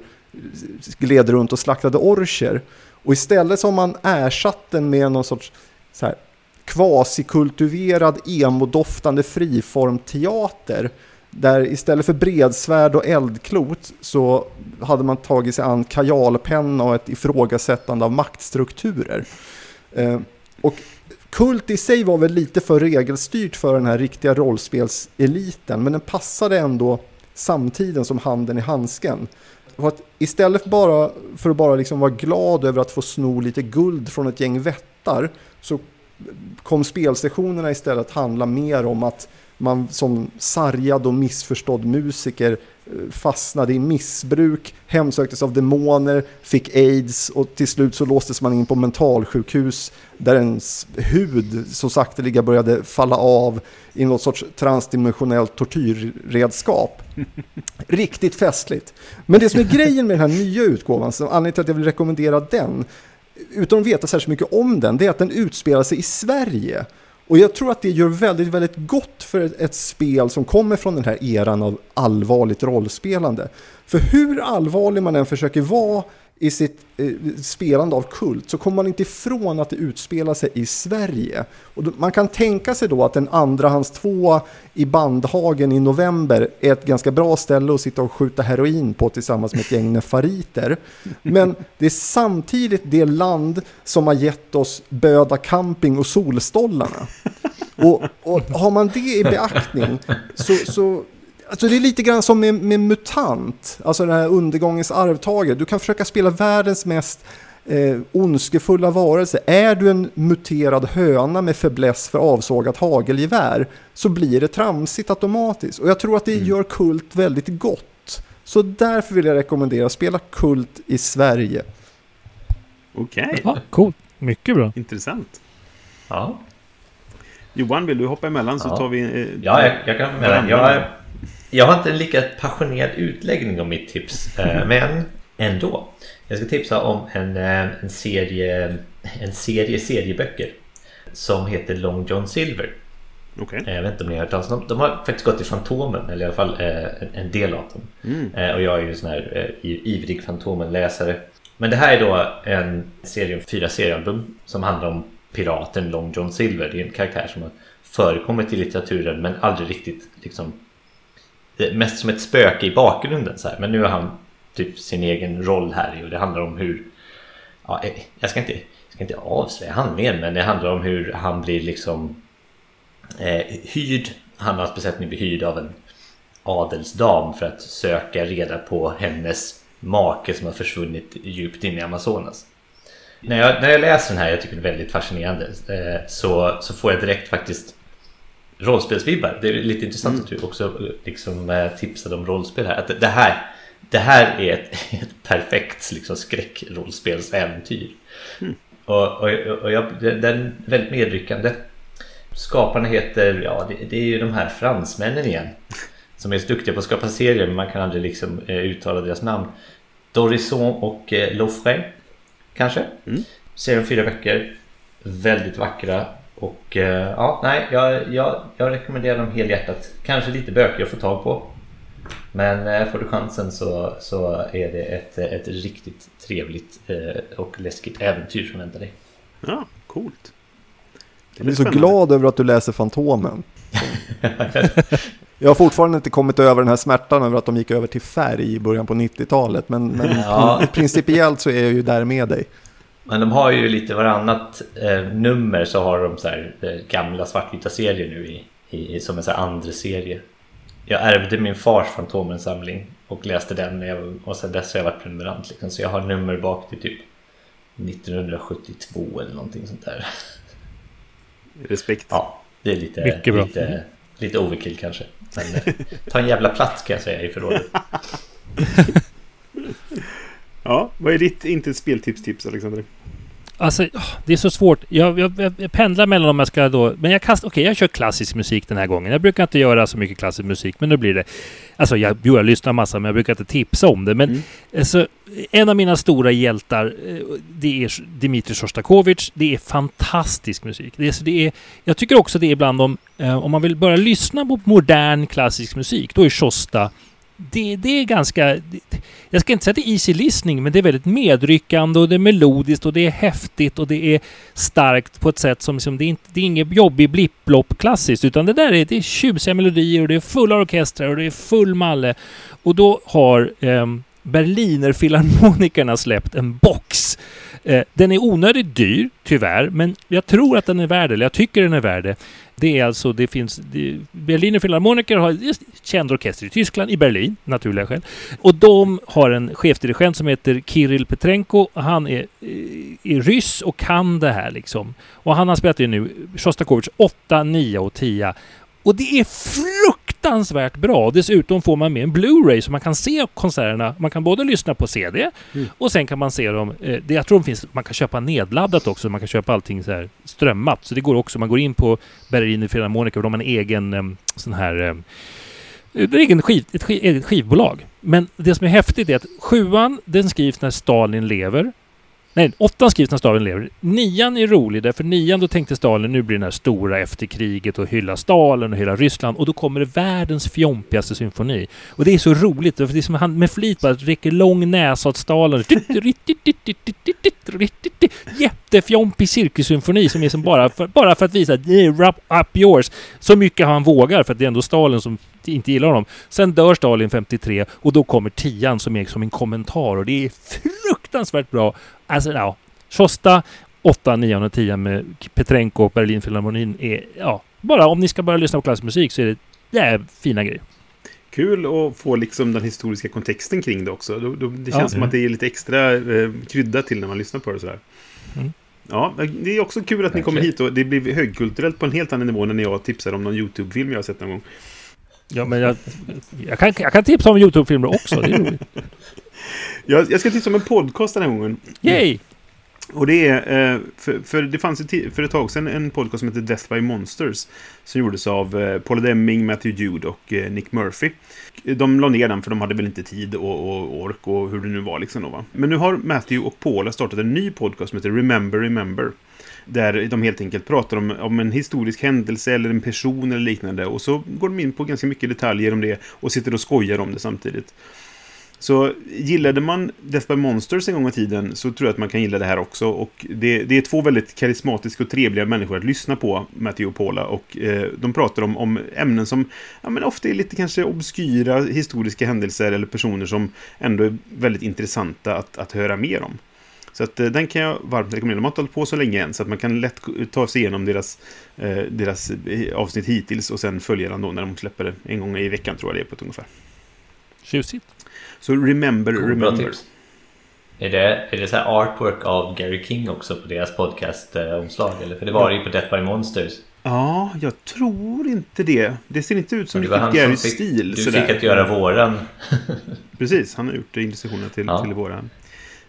gled runt och slaktade orcher. Och istället så har man ersatt den med någon sorts så här, kvasikultiverad emodoftande friformteater där istället för bredsvärd och eldklot så hade man tagit sig an kajalpenna och ett ifrågasättande av maktstrukturer. Eh, och Kult i sig var väl lite för regelstyrt för den här riktiga rollspelseliten men den passade ändå samtiden som handen i handsken. För att istället bara för att bara liksom vara glad över att få sno lite guld från ett gäng vättar så kom spelsessionerna istället att handla mer om att man som sargad och missförstådd musiker eh, fastnade i missbruk, hemsöktes av demoner, fick aids och till slut så låstes man in på mentalsjukhus där ens hud så sakteliga började falla av i något sorts transdimensionellt tortyrredskap. [LAUGHS] Riktigt festligt. Men det som är grejen med den här nya utgåvan, så anledningen till att jag vill rekommendera den, utan att veta särskilt mycket om den, det är att den utspelar sig i Sverige. Och jag tror att det gör väldigt, väldigt gott för ett, ett spel som kommer från den här eran av allvarligt rollspelande. För hur allvarlig man än försöker vara i sitt eh, spelande av kult så kommer man inte ifrån att det utspelar sig i Sverige. Och då, man kan tänka sig då att en andrahands två i Bandhagen i november är ett ganska bra ställe att sitta och skjuta heroin på tillsammans med ett gäng nefariter. Men det är samtidigt det land som har gett oss Böda camping och Solstollarna. Och, och har man det i beaktning så, så Alltså det är lite grann som med, med MUTANT, alltså den här undergångens arvtagare. Du kan försöka spela världens mest eh, ondskefulla varelse. Är du en muterad höna med fäbless för avsågat hagelgevär så blir det tramsigt automatiskt. Och jag tror att det mm. gör Kult väldigt gott. Så därför vill jag rekommendera spela Kult i Sverige. Okej. Okay. Ja, coolt. Mycket bra. Intressant. Ja. Johan, vill du hoppa emellan så ja. tar vi... Eh, ja, jag, jag kan emellan. Jag, jag har inte en lika passionerad utläggning om mitt tips, eh, men ändå. Jag ska tipsa om en, eh, en serie en serie serieböcker som heter Long John Silver. Okay. Jag vet inte om ni har hört talas om. De har faktiskt gått i Fantomen, eller i alla fall en del av dem. Mm. Och jag är ju en sån här ivrig Fantomen-läsare. Men det här är då en serie fyra seriealbum som handlar om piraten Long John Silver. Det är en karaktär som har förekommit i litteraturen men aldrig riktigt liksom mest som ett spöke i bakgrunden så här. Men nu har han typ sin egen roll här och det handlar om hur ja, eh, jag ska inte, jag ska inte avslöja handlingen men det handlar om hur han blir liksom eh, hyrd han och hans besättning blir hyrd av en adelsdam för att söka reda på hennes make som har försvunnit djupt in i Amazonas. När jag, när jag läser den här, jag tycker det är väldigt fascinerande, eh, så, så får jag direkt faktiskt rollspelsvibbar. Det är lite intressant mm. att du också liksom, tipsade om rollspel här. Att det här, det här är ett, [LAUGHS] ett perfekt liksom, skräckrollspelsäventyr. Mm. Och, och, och jag, den väldigt medryckande. Skaparna heter, ja det, det, är ju de här fransmännen igen. Som är så duktiga på att skapa serier men man kan aldrig liksom eh, uttala deras namn. Dorison och eh, Loffray Kanske. Mm. Serien fyra böcker. Väldigt vackra. Och eh, ja, nej, jag, jag, jag rekommenderar dem helhjärtat. Kanske lite bökig att få tag på. Men eh, får du chansen så, så är det ett, ett riktigt trevligt eh, och läskigt äventyr som väntar dig. Ja, coolt. Jag blir så glad över att du läser Fantomen. [LAUGHS] Jag har fortfarande inte kommit över den här smärtan över att de gick över till färg i början på 90-talet. Men, men ja. principiellt så är jag ju där med dig. Men de har ju lite varannat eh, nummer så har de så här, eh, gamla svartvita serier nu i, i, som en så här andra serie. Jag ärvde min fars Fantomen-samling och läste den jag, och sen dess har jag varit prenumerant. Liksom, så jag har nummer bak till typ 1972 eller någonting sånt där. [LAUGHS] Respekt. Ja, det är lite, Mycket bra. lite, lite overkill kanske. Men eh, ta en jävla plats kan jag säga i förrådet. [LAUGHS] ja, vad är ditt inte speltips-tips Alexander? Alltså, det är så svårt. Jag, jag, jag pendlar mellan om jag ska då... Men jag kastar... Okej, okay, jag kör klassisk musik den här gången. Jag brukar inte göra så mycket klassisk musik, men nu blir det... Alltså, jag, jo, jag lyssnar massa, men jag brukar inte tipsa om det. Men mm. alltså, en av mina stora hjältar, eh, det är Dmitrij Shostakovich. Det är fantastisk musik. Det är, så det är, jag tycker också det är bland de... Eh, om man vill börja lyssna på modern klassisk musik, då är Shosta det, det är ganska... Jag ska inte säga att det är easy listening, men det är väldigt medryckande och det är melodiskt och det är häftigt och det är starkt på ett sätt som... som det, är inte, det är inget jobbig blipplopp klassiskt, utan det där är, det är tjusiga melodier och det är fulla orkestrar och det är full malle. Och då har eh, Berlinerfilharmonikerna släppt en box. Eh, den är onödigt dyr, tyvärr, men jag tror att den är värd det, eller jag tycker den är värd det. Det är alltså, det finns... Det, Berliner Philharmoniker har just känd orkester i Tyskland, i Berlin, naturliga skäl. Och de har en chefdirigent som heter Kirill Petrenko. Han är, eh, är ryss och kan det här liksom. Och han har spelat in nu Sjostakovitjs 8, 9 och 10. Och det är fruktansvärt bra. Dessutom får man med en Blu-ray så man kan se konserterna. Man kan både lyssna på CD mm. och sen kan man se dem. Eh, det, jag tror de finns, man kan köpa nedladdat också. Man kan köpa allting så här strömmat. Så det går också. Man går in på Berliner Philharmoniker och de har en egen eh, sån här eh, ett egen skiv, ett skiv, eget skivbolag. Men det som är häftigt är att sjuan, den skrivs när Stalin lever. Nej, åttan skrivs när Stalin lever. Nian är rolig därför nian då tänkte Stalin nu blir den här stora efter kriget och hylla Stalin och hela Ryssland och då kommer det världens fjompigaste symfoni. Och det är så roligt för det är som han med flit bara räcker lång näsa åt Stalin. Jättefjompig cirkussymfoni som är som bara för, bara för att visa wrap up yours. Så mycket han vågar för att det är ändå Stalin som inte gillar honom. Sen dör Stalin 53 och då kommer tian som är som en kommentar och det är fruktansvärt bra. Alltså ja, Shosta 8, 9 och 10 med Petrenko och Berlinfilharmonin är ja, bara om ni ska börja lyssna på klassisk musik så är det, det är fina grejer. Kul att få liksom den historiska kontexten kring det också. Då, det känns Ja. som att det är lite extra eh, krydda till när man lyssnar på det sådär. Mm. Ja, det är också kul att ni kommer hit och det blir högkulturellt på en helt annan nivå när jag tipsar om någon YouTube-film jag har sett någon gång. Ja, men jag, jag, kan, jag kan tipsa om YouTube-filmer också. Det är roligt. [LAUGHS] Jag, jag ska tipsa om en podcast den här gången. Yay! Och det är, eh, för, för det fanns ti- för ett tag sedan en podcast som heter Death by Monsters. Som gjordes av eh, Paul Deming, Matthew Jude och eh, Nick Murphy. De la ner den för de hade väl inte tid och, och ork och hur det nu var liksom då va. Men nu har Matthew och Paul startat en ny podcast som heter Remember Remember. Där de helt enkelt pratar om, om en historisk händelse eller en person eller liknande. Och så går de in på ganska mycket detaljer om det och sitter och skojar om det samtidigt. Så gillade man Death by Monsters en gång i tiden så tror jag att man kan gilla det här också. Och det, det är två väldigt karismatiska och trevliga människor att lyssna på, Matthew och Paula. Och eh, de pratar om, om ämnen som ja, men ofta är lite kanske obskyra historiska händelser eller personer som ändå är väldigt intressanta att, att höra mer om. Så att, eh, den kan jag varmt rekommendera. De har inte hållit på så länge än så att man kan lätt ta sig igenom deras, eh, deras eh, avsnitt hittills och sen följa den då när de släpper det en gång i veckan tror jag det är på ett ungefär. Tjusigt. Så remember, Cool, bra remember. tips. Är det, är det så här artwork av Gary King också på deras podcast-omslag? Eller? För det var det ju på Death by Monsters. Ja, jag tror inte det. Det ser inte ut som riktigt Garys stil. du sådär. fick att göra våran. [LAUGHS] Precis, han har gjort illustrationerna till, Ja. till våran.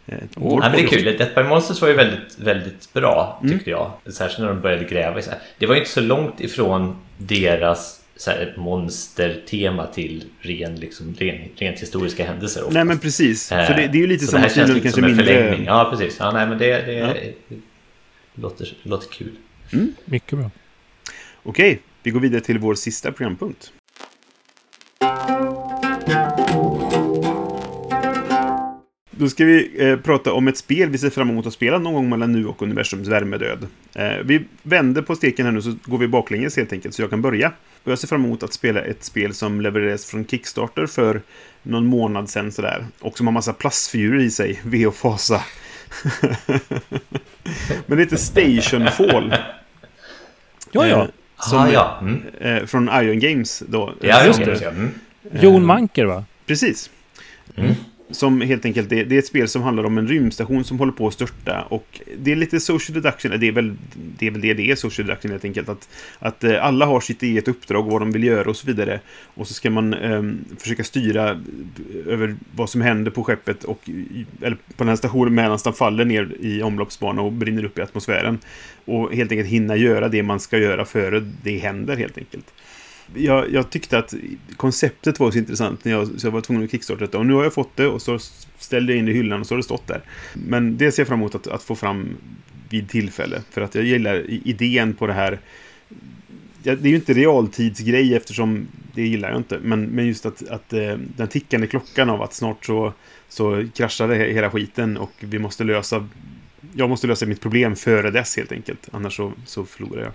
Eh, Nej, vår men det är kul. Death by Monsters var ju väldigt, väldigt bra, Mm. tyckte jag. Särskilt när de började gräva. Det var ju inte så långt ifrån deras så här, monstertema till ren, liksom, ren, rent historiska händelser. oftast. Nej, men precis. Eh, För det, det är ju lite så som det här att känns stilen lite kanske som en mindre... förlängning. Ja, precis. Ja, nej, men det, det, Ja. det låter, låter kul. Mycket bra. Okej, vi går vidare till vår sista programpunkt. Då ska vi eh, prata om ett spel vi ser fram emot att spela någon gång mellan nu och universums värmedöd. Eh, vi vänder på steken här nu så går vi baklänges helt enkelt, så jag kan börja. Och jag ser fram emot att spela ett spel som levererades från Kickstarter för någon månad sedan sådär. Och som har massa plastfigurer i sig, [LAUGHS] ve och fasa. [LAUGHS] Men det heter Stationfall. Ja, ja. Eh, som, ah, ja. Mm. eh, från Ion Games då. Ja, just Som- det. Mm. Jon Manker, va? Precis. Mm. Som helt enkelt, det, det är ett spel som handlar om en rymdstation som håller på att störta. Och det är lite social deduction, det är väl det är väl det, det är social deduction helt enkelt. Att, att eh, alla har sitt eget uppdrag och vad de vill göra och så vidare. Och så ska man eh, försöka styra eh, över vad som händer på skeppet och eh, eller på den här stationen medan den faller ner i omloppsbana och brinner upp i atmosfären. Och helt enkelt hinna göra det man ska göra före det händer helt enkelt jag, jag tyckte att konceptet var så intressant när jag, så jag var tvungen att kickstarta detta. Och nu har jag fått det och så ställde jag in det i hyllan och så har det stått där. Men det ser jag fram emot att, att få fram vid tillfälle. För att jag gillar idén på det här. Ja, det är ju inte realtidsgrej eftersom det gillar jag inte. Men, men just att, att eh, den tickande klockan av att snart så, så kraschar det hela skiten och vi måste lösa jag måste lösa mitt problem före dess helt enkelt. Annars så, så förlorar jag.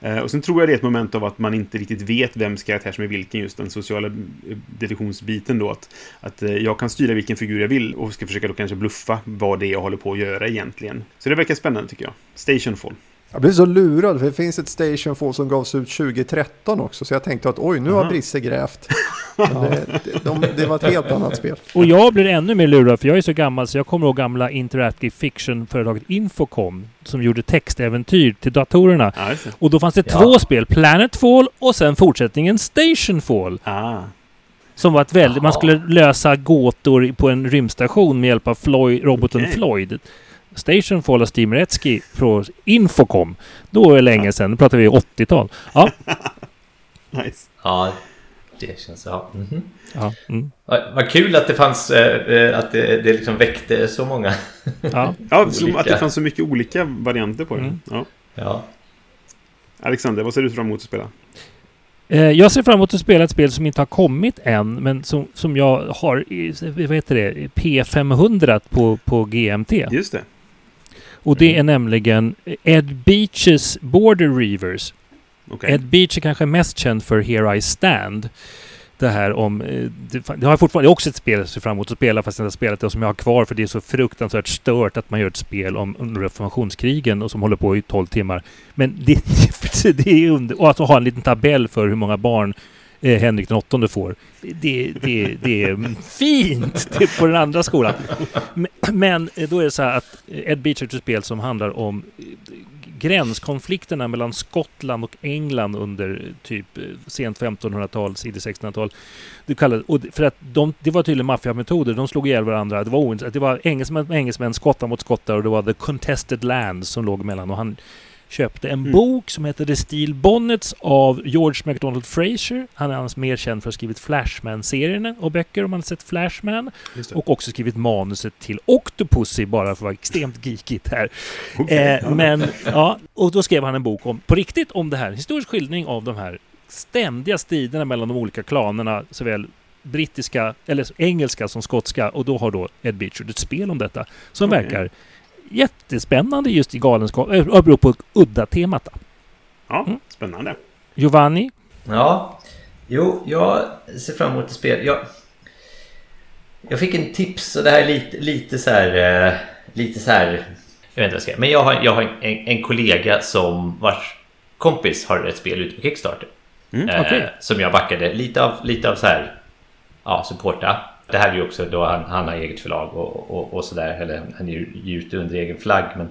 Eh, och sen tror jag det är ett moment av att man inte riktigt vet vems karaktär som är vilken, just den sociala eh, deduktionsbiten då. Att, att eh, jag kan styra vilken figur jag vill och ska försöka då kanske bluffa vad det är jag håller på att göra egentligen. Så det verkar spännande tycker jag. Stationfall. Jag blev så lurad för det finns ett Station 4 som gavs ut 2013 också så jag tänkte att oj nu har. Brisse grävt. [LAUGHS] Men det, det, de, det var ett helt annat spel. Och jag blir ännu mer lurad för jag är så gammal så jag kommer ihåg gamla Interactive Fiction-företaget Infocom som gjorde textäventyr till datorerna. Det. Och då fanns det Ja. två spel, Planetfall och sen fortsättningen Stationfall. Ah. Som var ett väldigt... Man Jaha. skulle lösa gåtor på en rymdstation med hjälp av Floyd, roboten Okej. Floyd. Stationfall av Steve Meretzky på Infocom. Då är det länge sedan, nu pratar vi 80-tal. Ja. [LAUGHS] Nice. Ja, det känns... Ja. Mhm. ja. Mm. Vad vad kul att det fanns... eh, eh, Att det, det liksom väckte så många. [LAUGHS] ja. Ja, [LAUGHS] att det fanns så mycket olika varianter på det. Mm. Ja. Ja. Alexander, vad ser du fram emot att spela? Eh, Jag ser fram emot att spela ett spel som inte har kommit än, men som, som jag har, vad heter det, P500 på, på GMT. Just det. Och det är nämligen Ed Beaches Border Reavers. Okej. Ed Beach är kanske mest känd för Here I Stand. det här om... eh, Det, det har fortfarande det är också ett spel jag ser fram emot att spela fast jag inte har spelat det som jag har kvar för det är så fruktansvärt stört att man gör ett spel om under reformationskrigen och som håller på i 12 timmar. Men det, [LAUGHS] det är under... Och att ha en liten tabell för hur många barn eh, Henrik den åttonde får. Det, det, det är fint det [LAUGHS] typ är på den andra skolan. Men, eh, då är det så här att eh, Ed Beach är ett spel som handlar om eh, gränskonflikterna mellan Skottland och England under typ sent 1500-tal, tidigt 1600-tal. Det och för att de, det var tydligen maffiametoder. De slog ihjäl varandra. Det var, det var engelsmän mot engelsmän, skottar mot skottar och det var the contested lands som låg emellan. Och han köpte en Mm. bok som heter The Steel Bonnets av George MacDonald Fraser. Han är annars mer känd för att ha skrivit Flashman-serierna och böcker om man har sett Flashman. Och också skrivit manuset till Octopussy bara för att vara extremt geekigt här. Okej. Eh, men, ja, och då skrev han en bok om, på riktigt om det här. En historisk skildring av de här ständiga striderna mellan de olika klanerna, såväl brittiska, eller engelska som skotska. Och då har då Ed Beach gjort ett spel om detta som Okej. verkar jättespännande just i galenskap, äh, beror på udda temat. Då. Ja, Mm. spännande. Giovanni? Ja, jo, jag ser fram emot ett spel. Jag, jag fick en tips och det här är lite, lite så här... eh, Lite så här... Jag vet inte vad jag ska säga. Men jag har, jag har en, en kollega som vars kompis har ett spel ute på Kickstarter. Mm, eh, okej. Som jag backade lite av, lite av så här... Ja, supporta. Det här är ju också då han, han har eget förlag och, och, och sådär. Eller han är ju ute under egen flagg. Men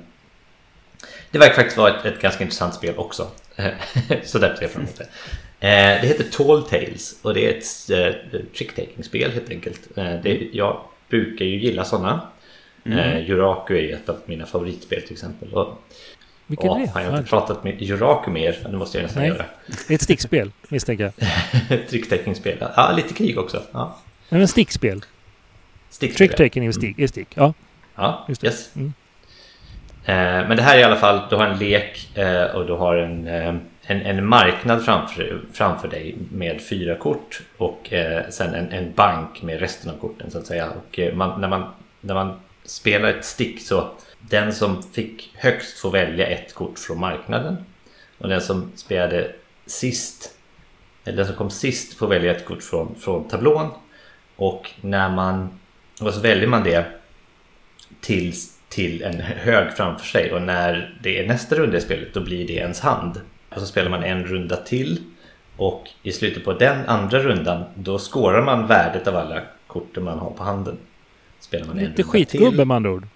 det verkar faktiskt vara ett, ett ganska intressant spel också. [LAUGHS] så därför ser jag fram emot det. Eh, det heter Tall Tales och det är ett eh, trick-taking-spel helt enkelt. Eh, det, jag brukar ju gilla sådana. Eh, Juraku är ett av mina favoritspel till exempel. Och, Vilket åh, är har jag det? inte pratat med Juraku mer? Det måste jag nästan Nej. göra. Det är ett stickspel, misstänker jag. [LAUGHS] Trick-taking-spel. Ja, lite krig också. Ja. Nej, men stickspel. Stickspel. Trick-taking är stick. Är stick. Ja, Ja, Just det. yes. Mm. Eh, men det här är i alla fall, du har en lek eh, och du har en, eh, en, en marknad framför, framför dig med fyra kort och eh, sen en, en bank med resten av korten så att säga. Och eh, man, när, man, när man spelar ett stick så den som fick högst får välja ett kort från marknaden och den som spelade sist eller den som kom sist får välja ett kort från, från tablån och när man och så väljer man det till, till en hög framför sig och när det är nästa runda i spelet då blir det ens hand. Och så spelar man en runda till och i slutet på den andra rundan då skårar man värdet av alla korten man har på handen. Spelar man lite skitgubbe med andra ord.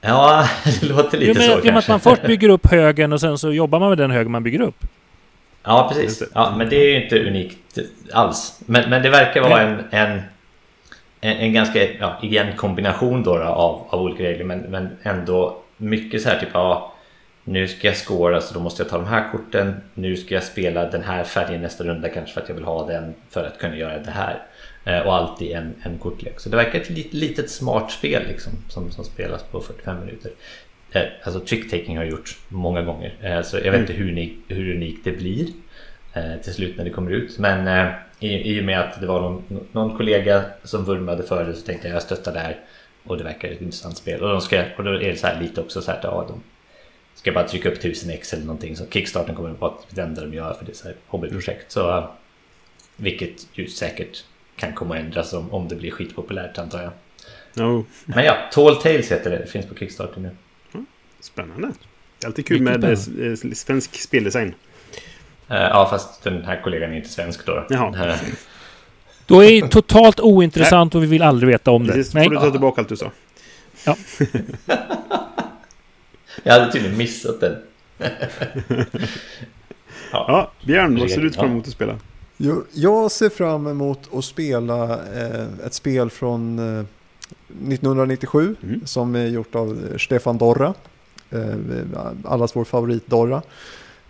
Ja, [LAUGHS] det låter lite Jo, men, så jo, men att kanske. man först bygger upp högen och sen så jobbar man med den högen man bygger upp. Ja, precis. Ja, men det är ju inte unikt alls. Men, men det verkar vara en, en, en, ganska, ja, igen kombination då, då av, av olika regler. Men, men ändå mycket så här typ, ja, nu ska jag skåra så då måste jag ta de här korten. Nu ska jag spela den här färgen nästa runda kanske för att jag vill ha den för att kunna göra det här. Eh, Och allt i en, en kortlek. Så det verkar ett lit, litet smart spel liksom, som, som spelas på 45 minuter. Eh, Alltså trick-taking har jag gjort många gånger. Eh, Så jag vet inte hur, ni, hur unikt det blir eh, till slut när det kommer ut. Men i, i och med att det var någon, någon kollega som vurmade för det så tänkte jag jag stöttar det här. Och det verkar ett intressant spel. Och, de ska, och då är det så här lite också så här att ja, de ska bara trycka upp 1000 ex eller någonting. Så Kickstarten kommer att vara det enda de gör för det är så här hobbyprojekt. Så, vilket ju säkert kan komma att ändras om, om det blir skitpopulärt antar jag. No. Men ja, Tall Tales heter det. Det finns på Kickstarter nu. Spännande. Det är alltid kul Mycket med eh, svensk speldesign. Eh, Ja, fast den här kollegan är inte svensk då. Jaha. Eh, Då är det totalt ointressant [LAUGHS] och vi vill aldrig veta om det. Precis, Nej. får du ta tillbaka allt du sa. [LAUGHS] Jag hade tydligen missat den. [LAUGHS] Ja, Björn, vad ser du ut Ja. fram emot att spela? Jo, Jag ser fram emot att spela eh, ett spel från eh, 1997 Mm. som är gjort av Stefan Dorra. Eh, allas vår favoritdorra.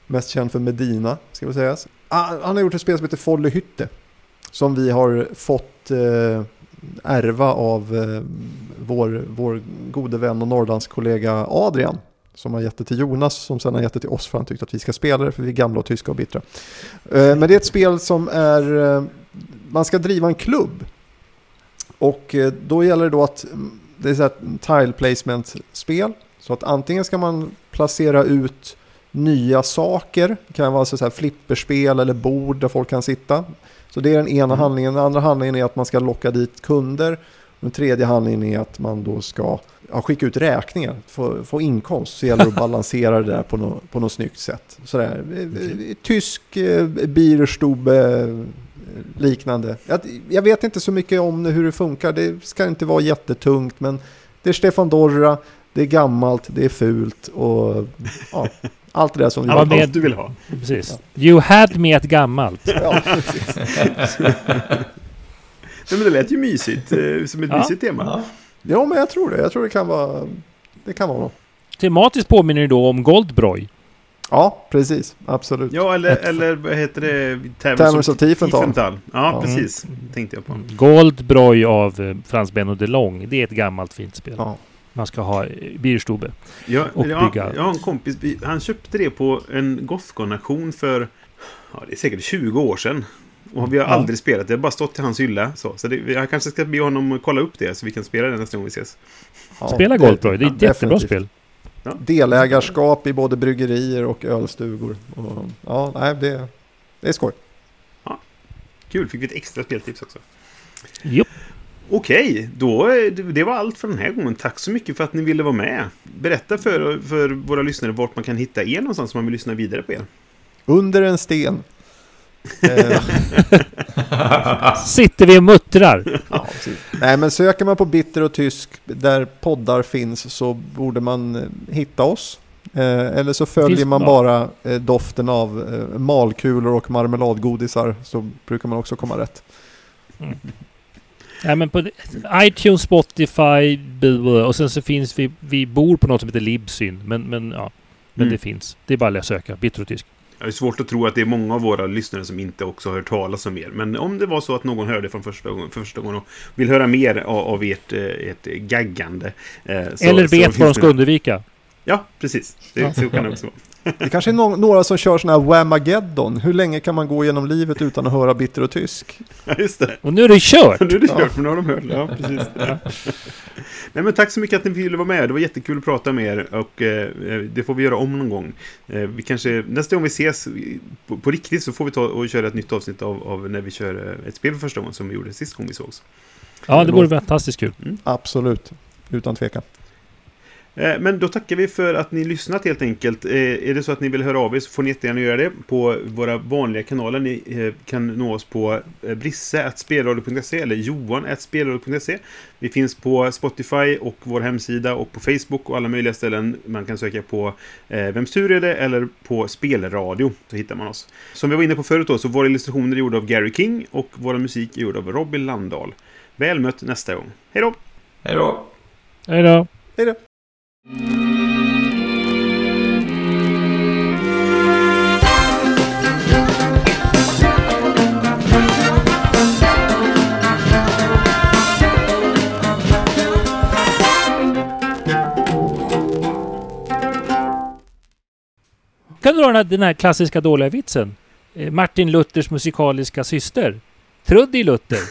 Mest känd för Medina, ska vi säga. Ah, han har gjort ett spel som heter Follehytte. Som vi har fått eh, ärva av eh, vår, vår gode vän och Norrlandskollega Adrian. Som har gett det till Jonas som sen har gett det till oss för han tyckte att vi ska spela det för vi är gamla och tyska och bittra. Men det är ett spel som är, man ska driva en klubb. Och då gäller det då att, mm, det är så här ett tile placement spel. Så att antingen ska man placera ut nya saker. Det kan vara så här flipperspel eller bord där folk kan sitta. Så det är den ena Mm. handlingen. Den andra handlingen är att man ska locka dit kunder. Den tredje handlingen är att man då ska ja, skicka ut räkningar, få, få inkomst. Så gäller det att [LAUGHS] balansera det där på, nå, på något snyggt sätt. Sådär. eh, Tysk eh, Bierstube eh, liknande. Jag, jag vet inte så mycket om hur det funkar. Det ska inte vara jättetungt men det är Stefan Dorra, det är gammalt, det är fult och ja, allt det där som Ja, Allt med- du vill ha. Precis. You had me ett gammalt. Ja. Nej, men det lät ju mysigt. eh, Som ett Ja. mysigt tema. Ja. ja, men jag tror det. Jag tror det kan vara, det kan vara något. Tematiskt påminner det då om Goldbroy. Ja, precis. Absolut. Ja, eller, eller vad heter det? Taverners of Tiefenthal. Tiefenthal. Ja, Ja. precis. Tänkte jag på. Goldbroy av eh, Frans Benno de Long. Det är ett gammalt fint spel. Ja. Man ska ha Bierstube. Jag, Och jag, bygga. jag har en kompis, han köpte det på en Gothcon-auktion för ja, det är säkert 20 år sedan. Och vi har Ja. aldrig spelat det, har bara stått i hans hylla. Så, så det, jag kanske ska be honom att kolla upp det så vi kan spela det nästa gång vi ses. Ja, Spela det- Goldbroy. Det är ett ja, jättebra definitivt. spel. Delägarskap i både bryggerier och ölstugor. Och, ja, nej, det, det är skoj. Kul, fick vi ett extra speltips också. Jupp. Okej, då, det- var allt för den här gången. Tack så mycket för att ni ville vara med. Berätta för, för våra lyssnare vart man kan hitta er någonstans om man vill lyssna vidare på er. Under en sten. Eh, [LAUGHS] Sitter vi och muttrar. [LAUGHS] Ja. Nej, men söker man på Bitter och Tysk där poddar finns så borde man eh, hitta oss. Eh, eller så följer Finns- man bara doften av malkulor och marmeladgodisar så brukar man också komma rätt. Nej, men på iTunes, Spotify blah, och sen så finns vi... Vi bor på något som heter Libsyn. Men, men ja. Men Mm. det finns. Det är bara att söka. Bitter och tysk. Det är svårt att tro att det är många av våra lyssnare som inte också har hört talas om er. Men om det var så att någon hörde från första gången, för första gången och vill höra mer av, av ert, eh, ert gaggande. eh, så- Eller vet vad de ska det- undvika. Ja, precis. Det, så kan det också vara. Det kanske är no- några som kör sådana här Whamageddon. Hur länge kan man gå genom livet utan att höra Bitter och Tysk? Ja, just det. Och nu är det kört! [LAUGHS] Nu är det Ja. kört, för nu har de hört. Ja, precis. Nej, men tack så mycket att ni ville vara med. Det var jättekul att prata med er. Och eh, det får vi göra om någon gång. Eh, vi kanske, nästa gång vi ses på, på riktigt så får vi ta och köra ett nytt avsnitt av, av när vi kör eh, ett spel för första gången som vi gjorde sist gång vi sågs. Ja, det vore fantastiskt kul. Absolut, utan tvekan. Eh, Men då tackar vi för att ni lyssnat helt enkelt. Eh, Är det så att ni vill höra av er så får ni jättegärna göra det på våra vanliga kanaler. Ni eh, kan nå oss på brisse.spelradio.se eller johan.spelradio.se. Vi finns på Spotify och vår hemsida och på Facebook och alla möjliga ställen. Man kan söka på Vems tur är det eller på Spelradio så hittar man oss. Som vi var inne på förut då så våra illustrationer är gjorda av Gary King och vår musik är gjord av Robin Landahl. Väl mött nästa gång. Hej då! Hej då! Hej då! Hej då! Kan du dra den här, klassiska dåliga vitsen? Eh, Martin Luthers musikaliska syster. Trudy Luther. [LAUGHS]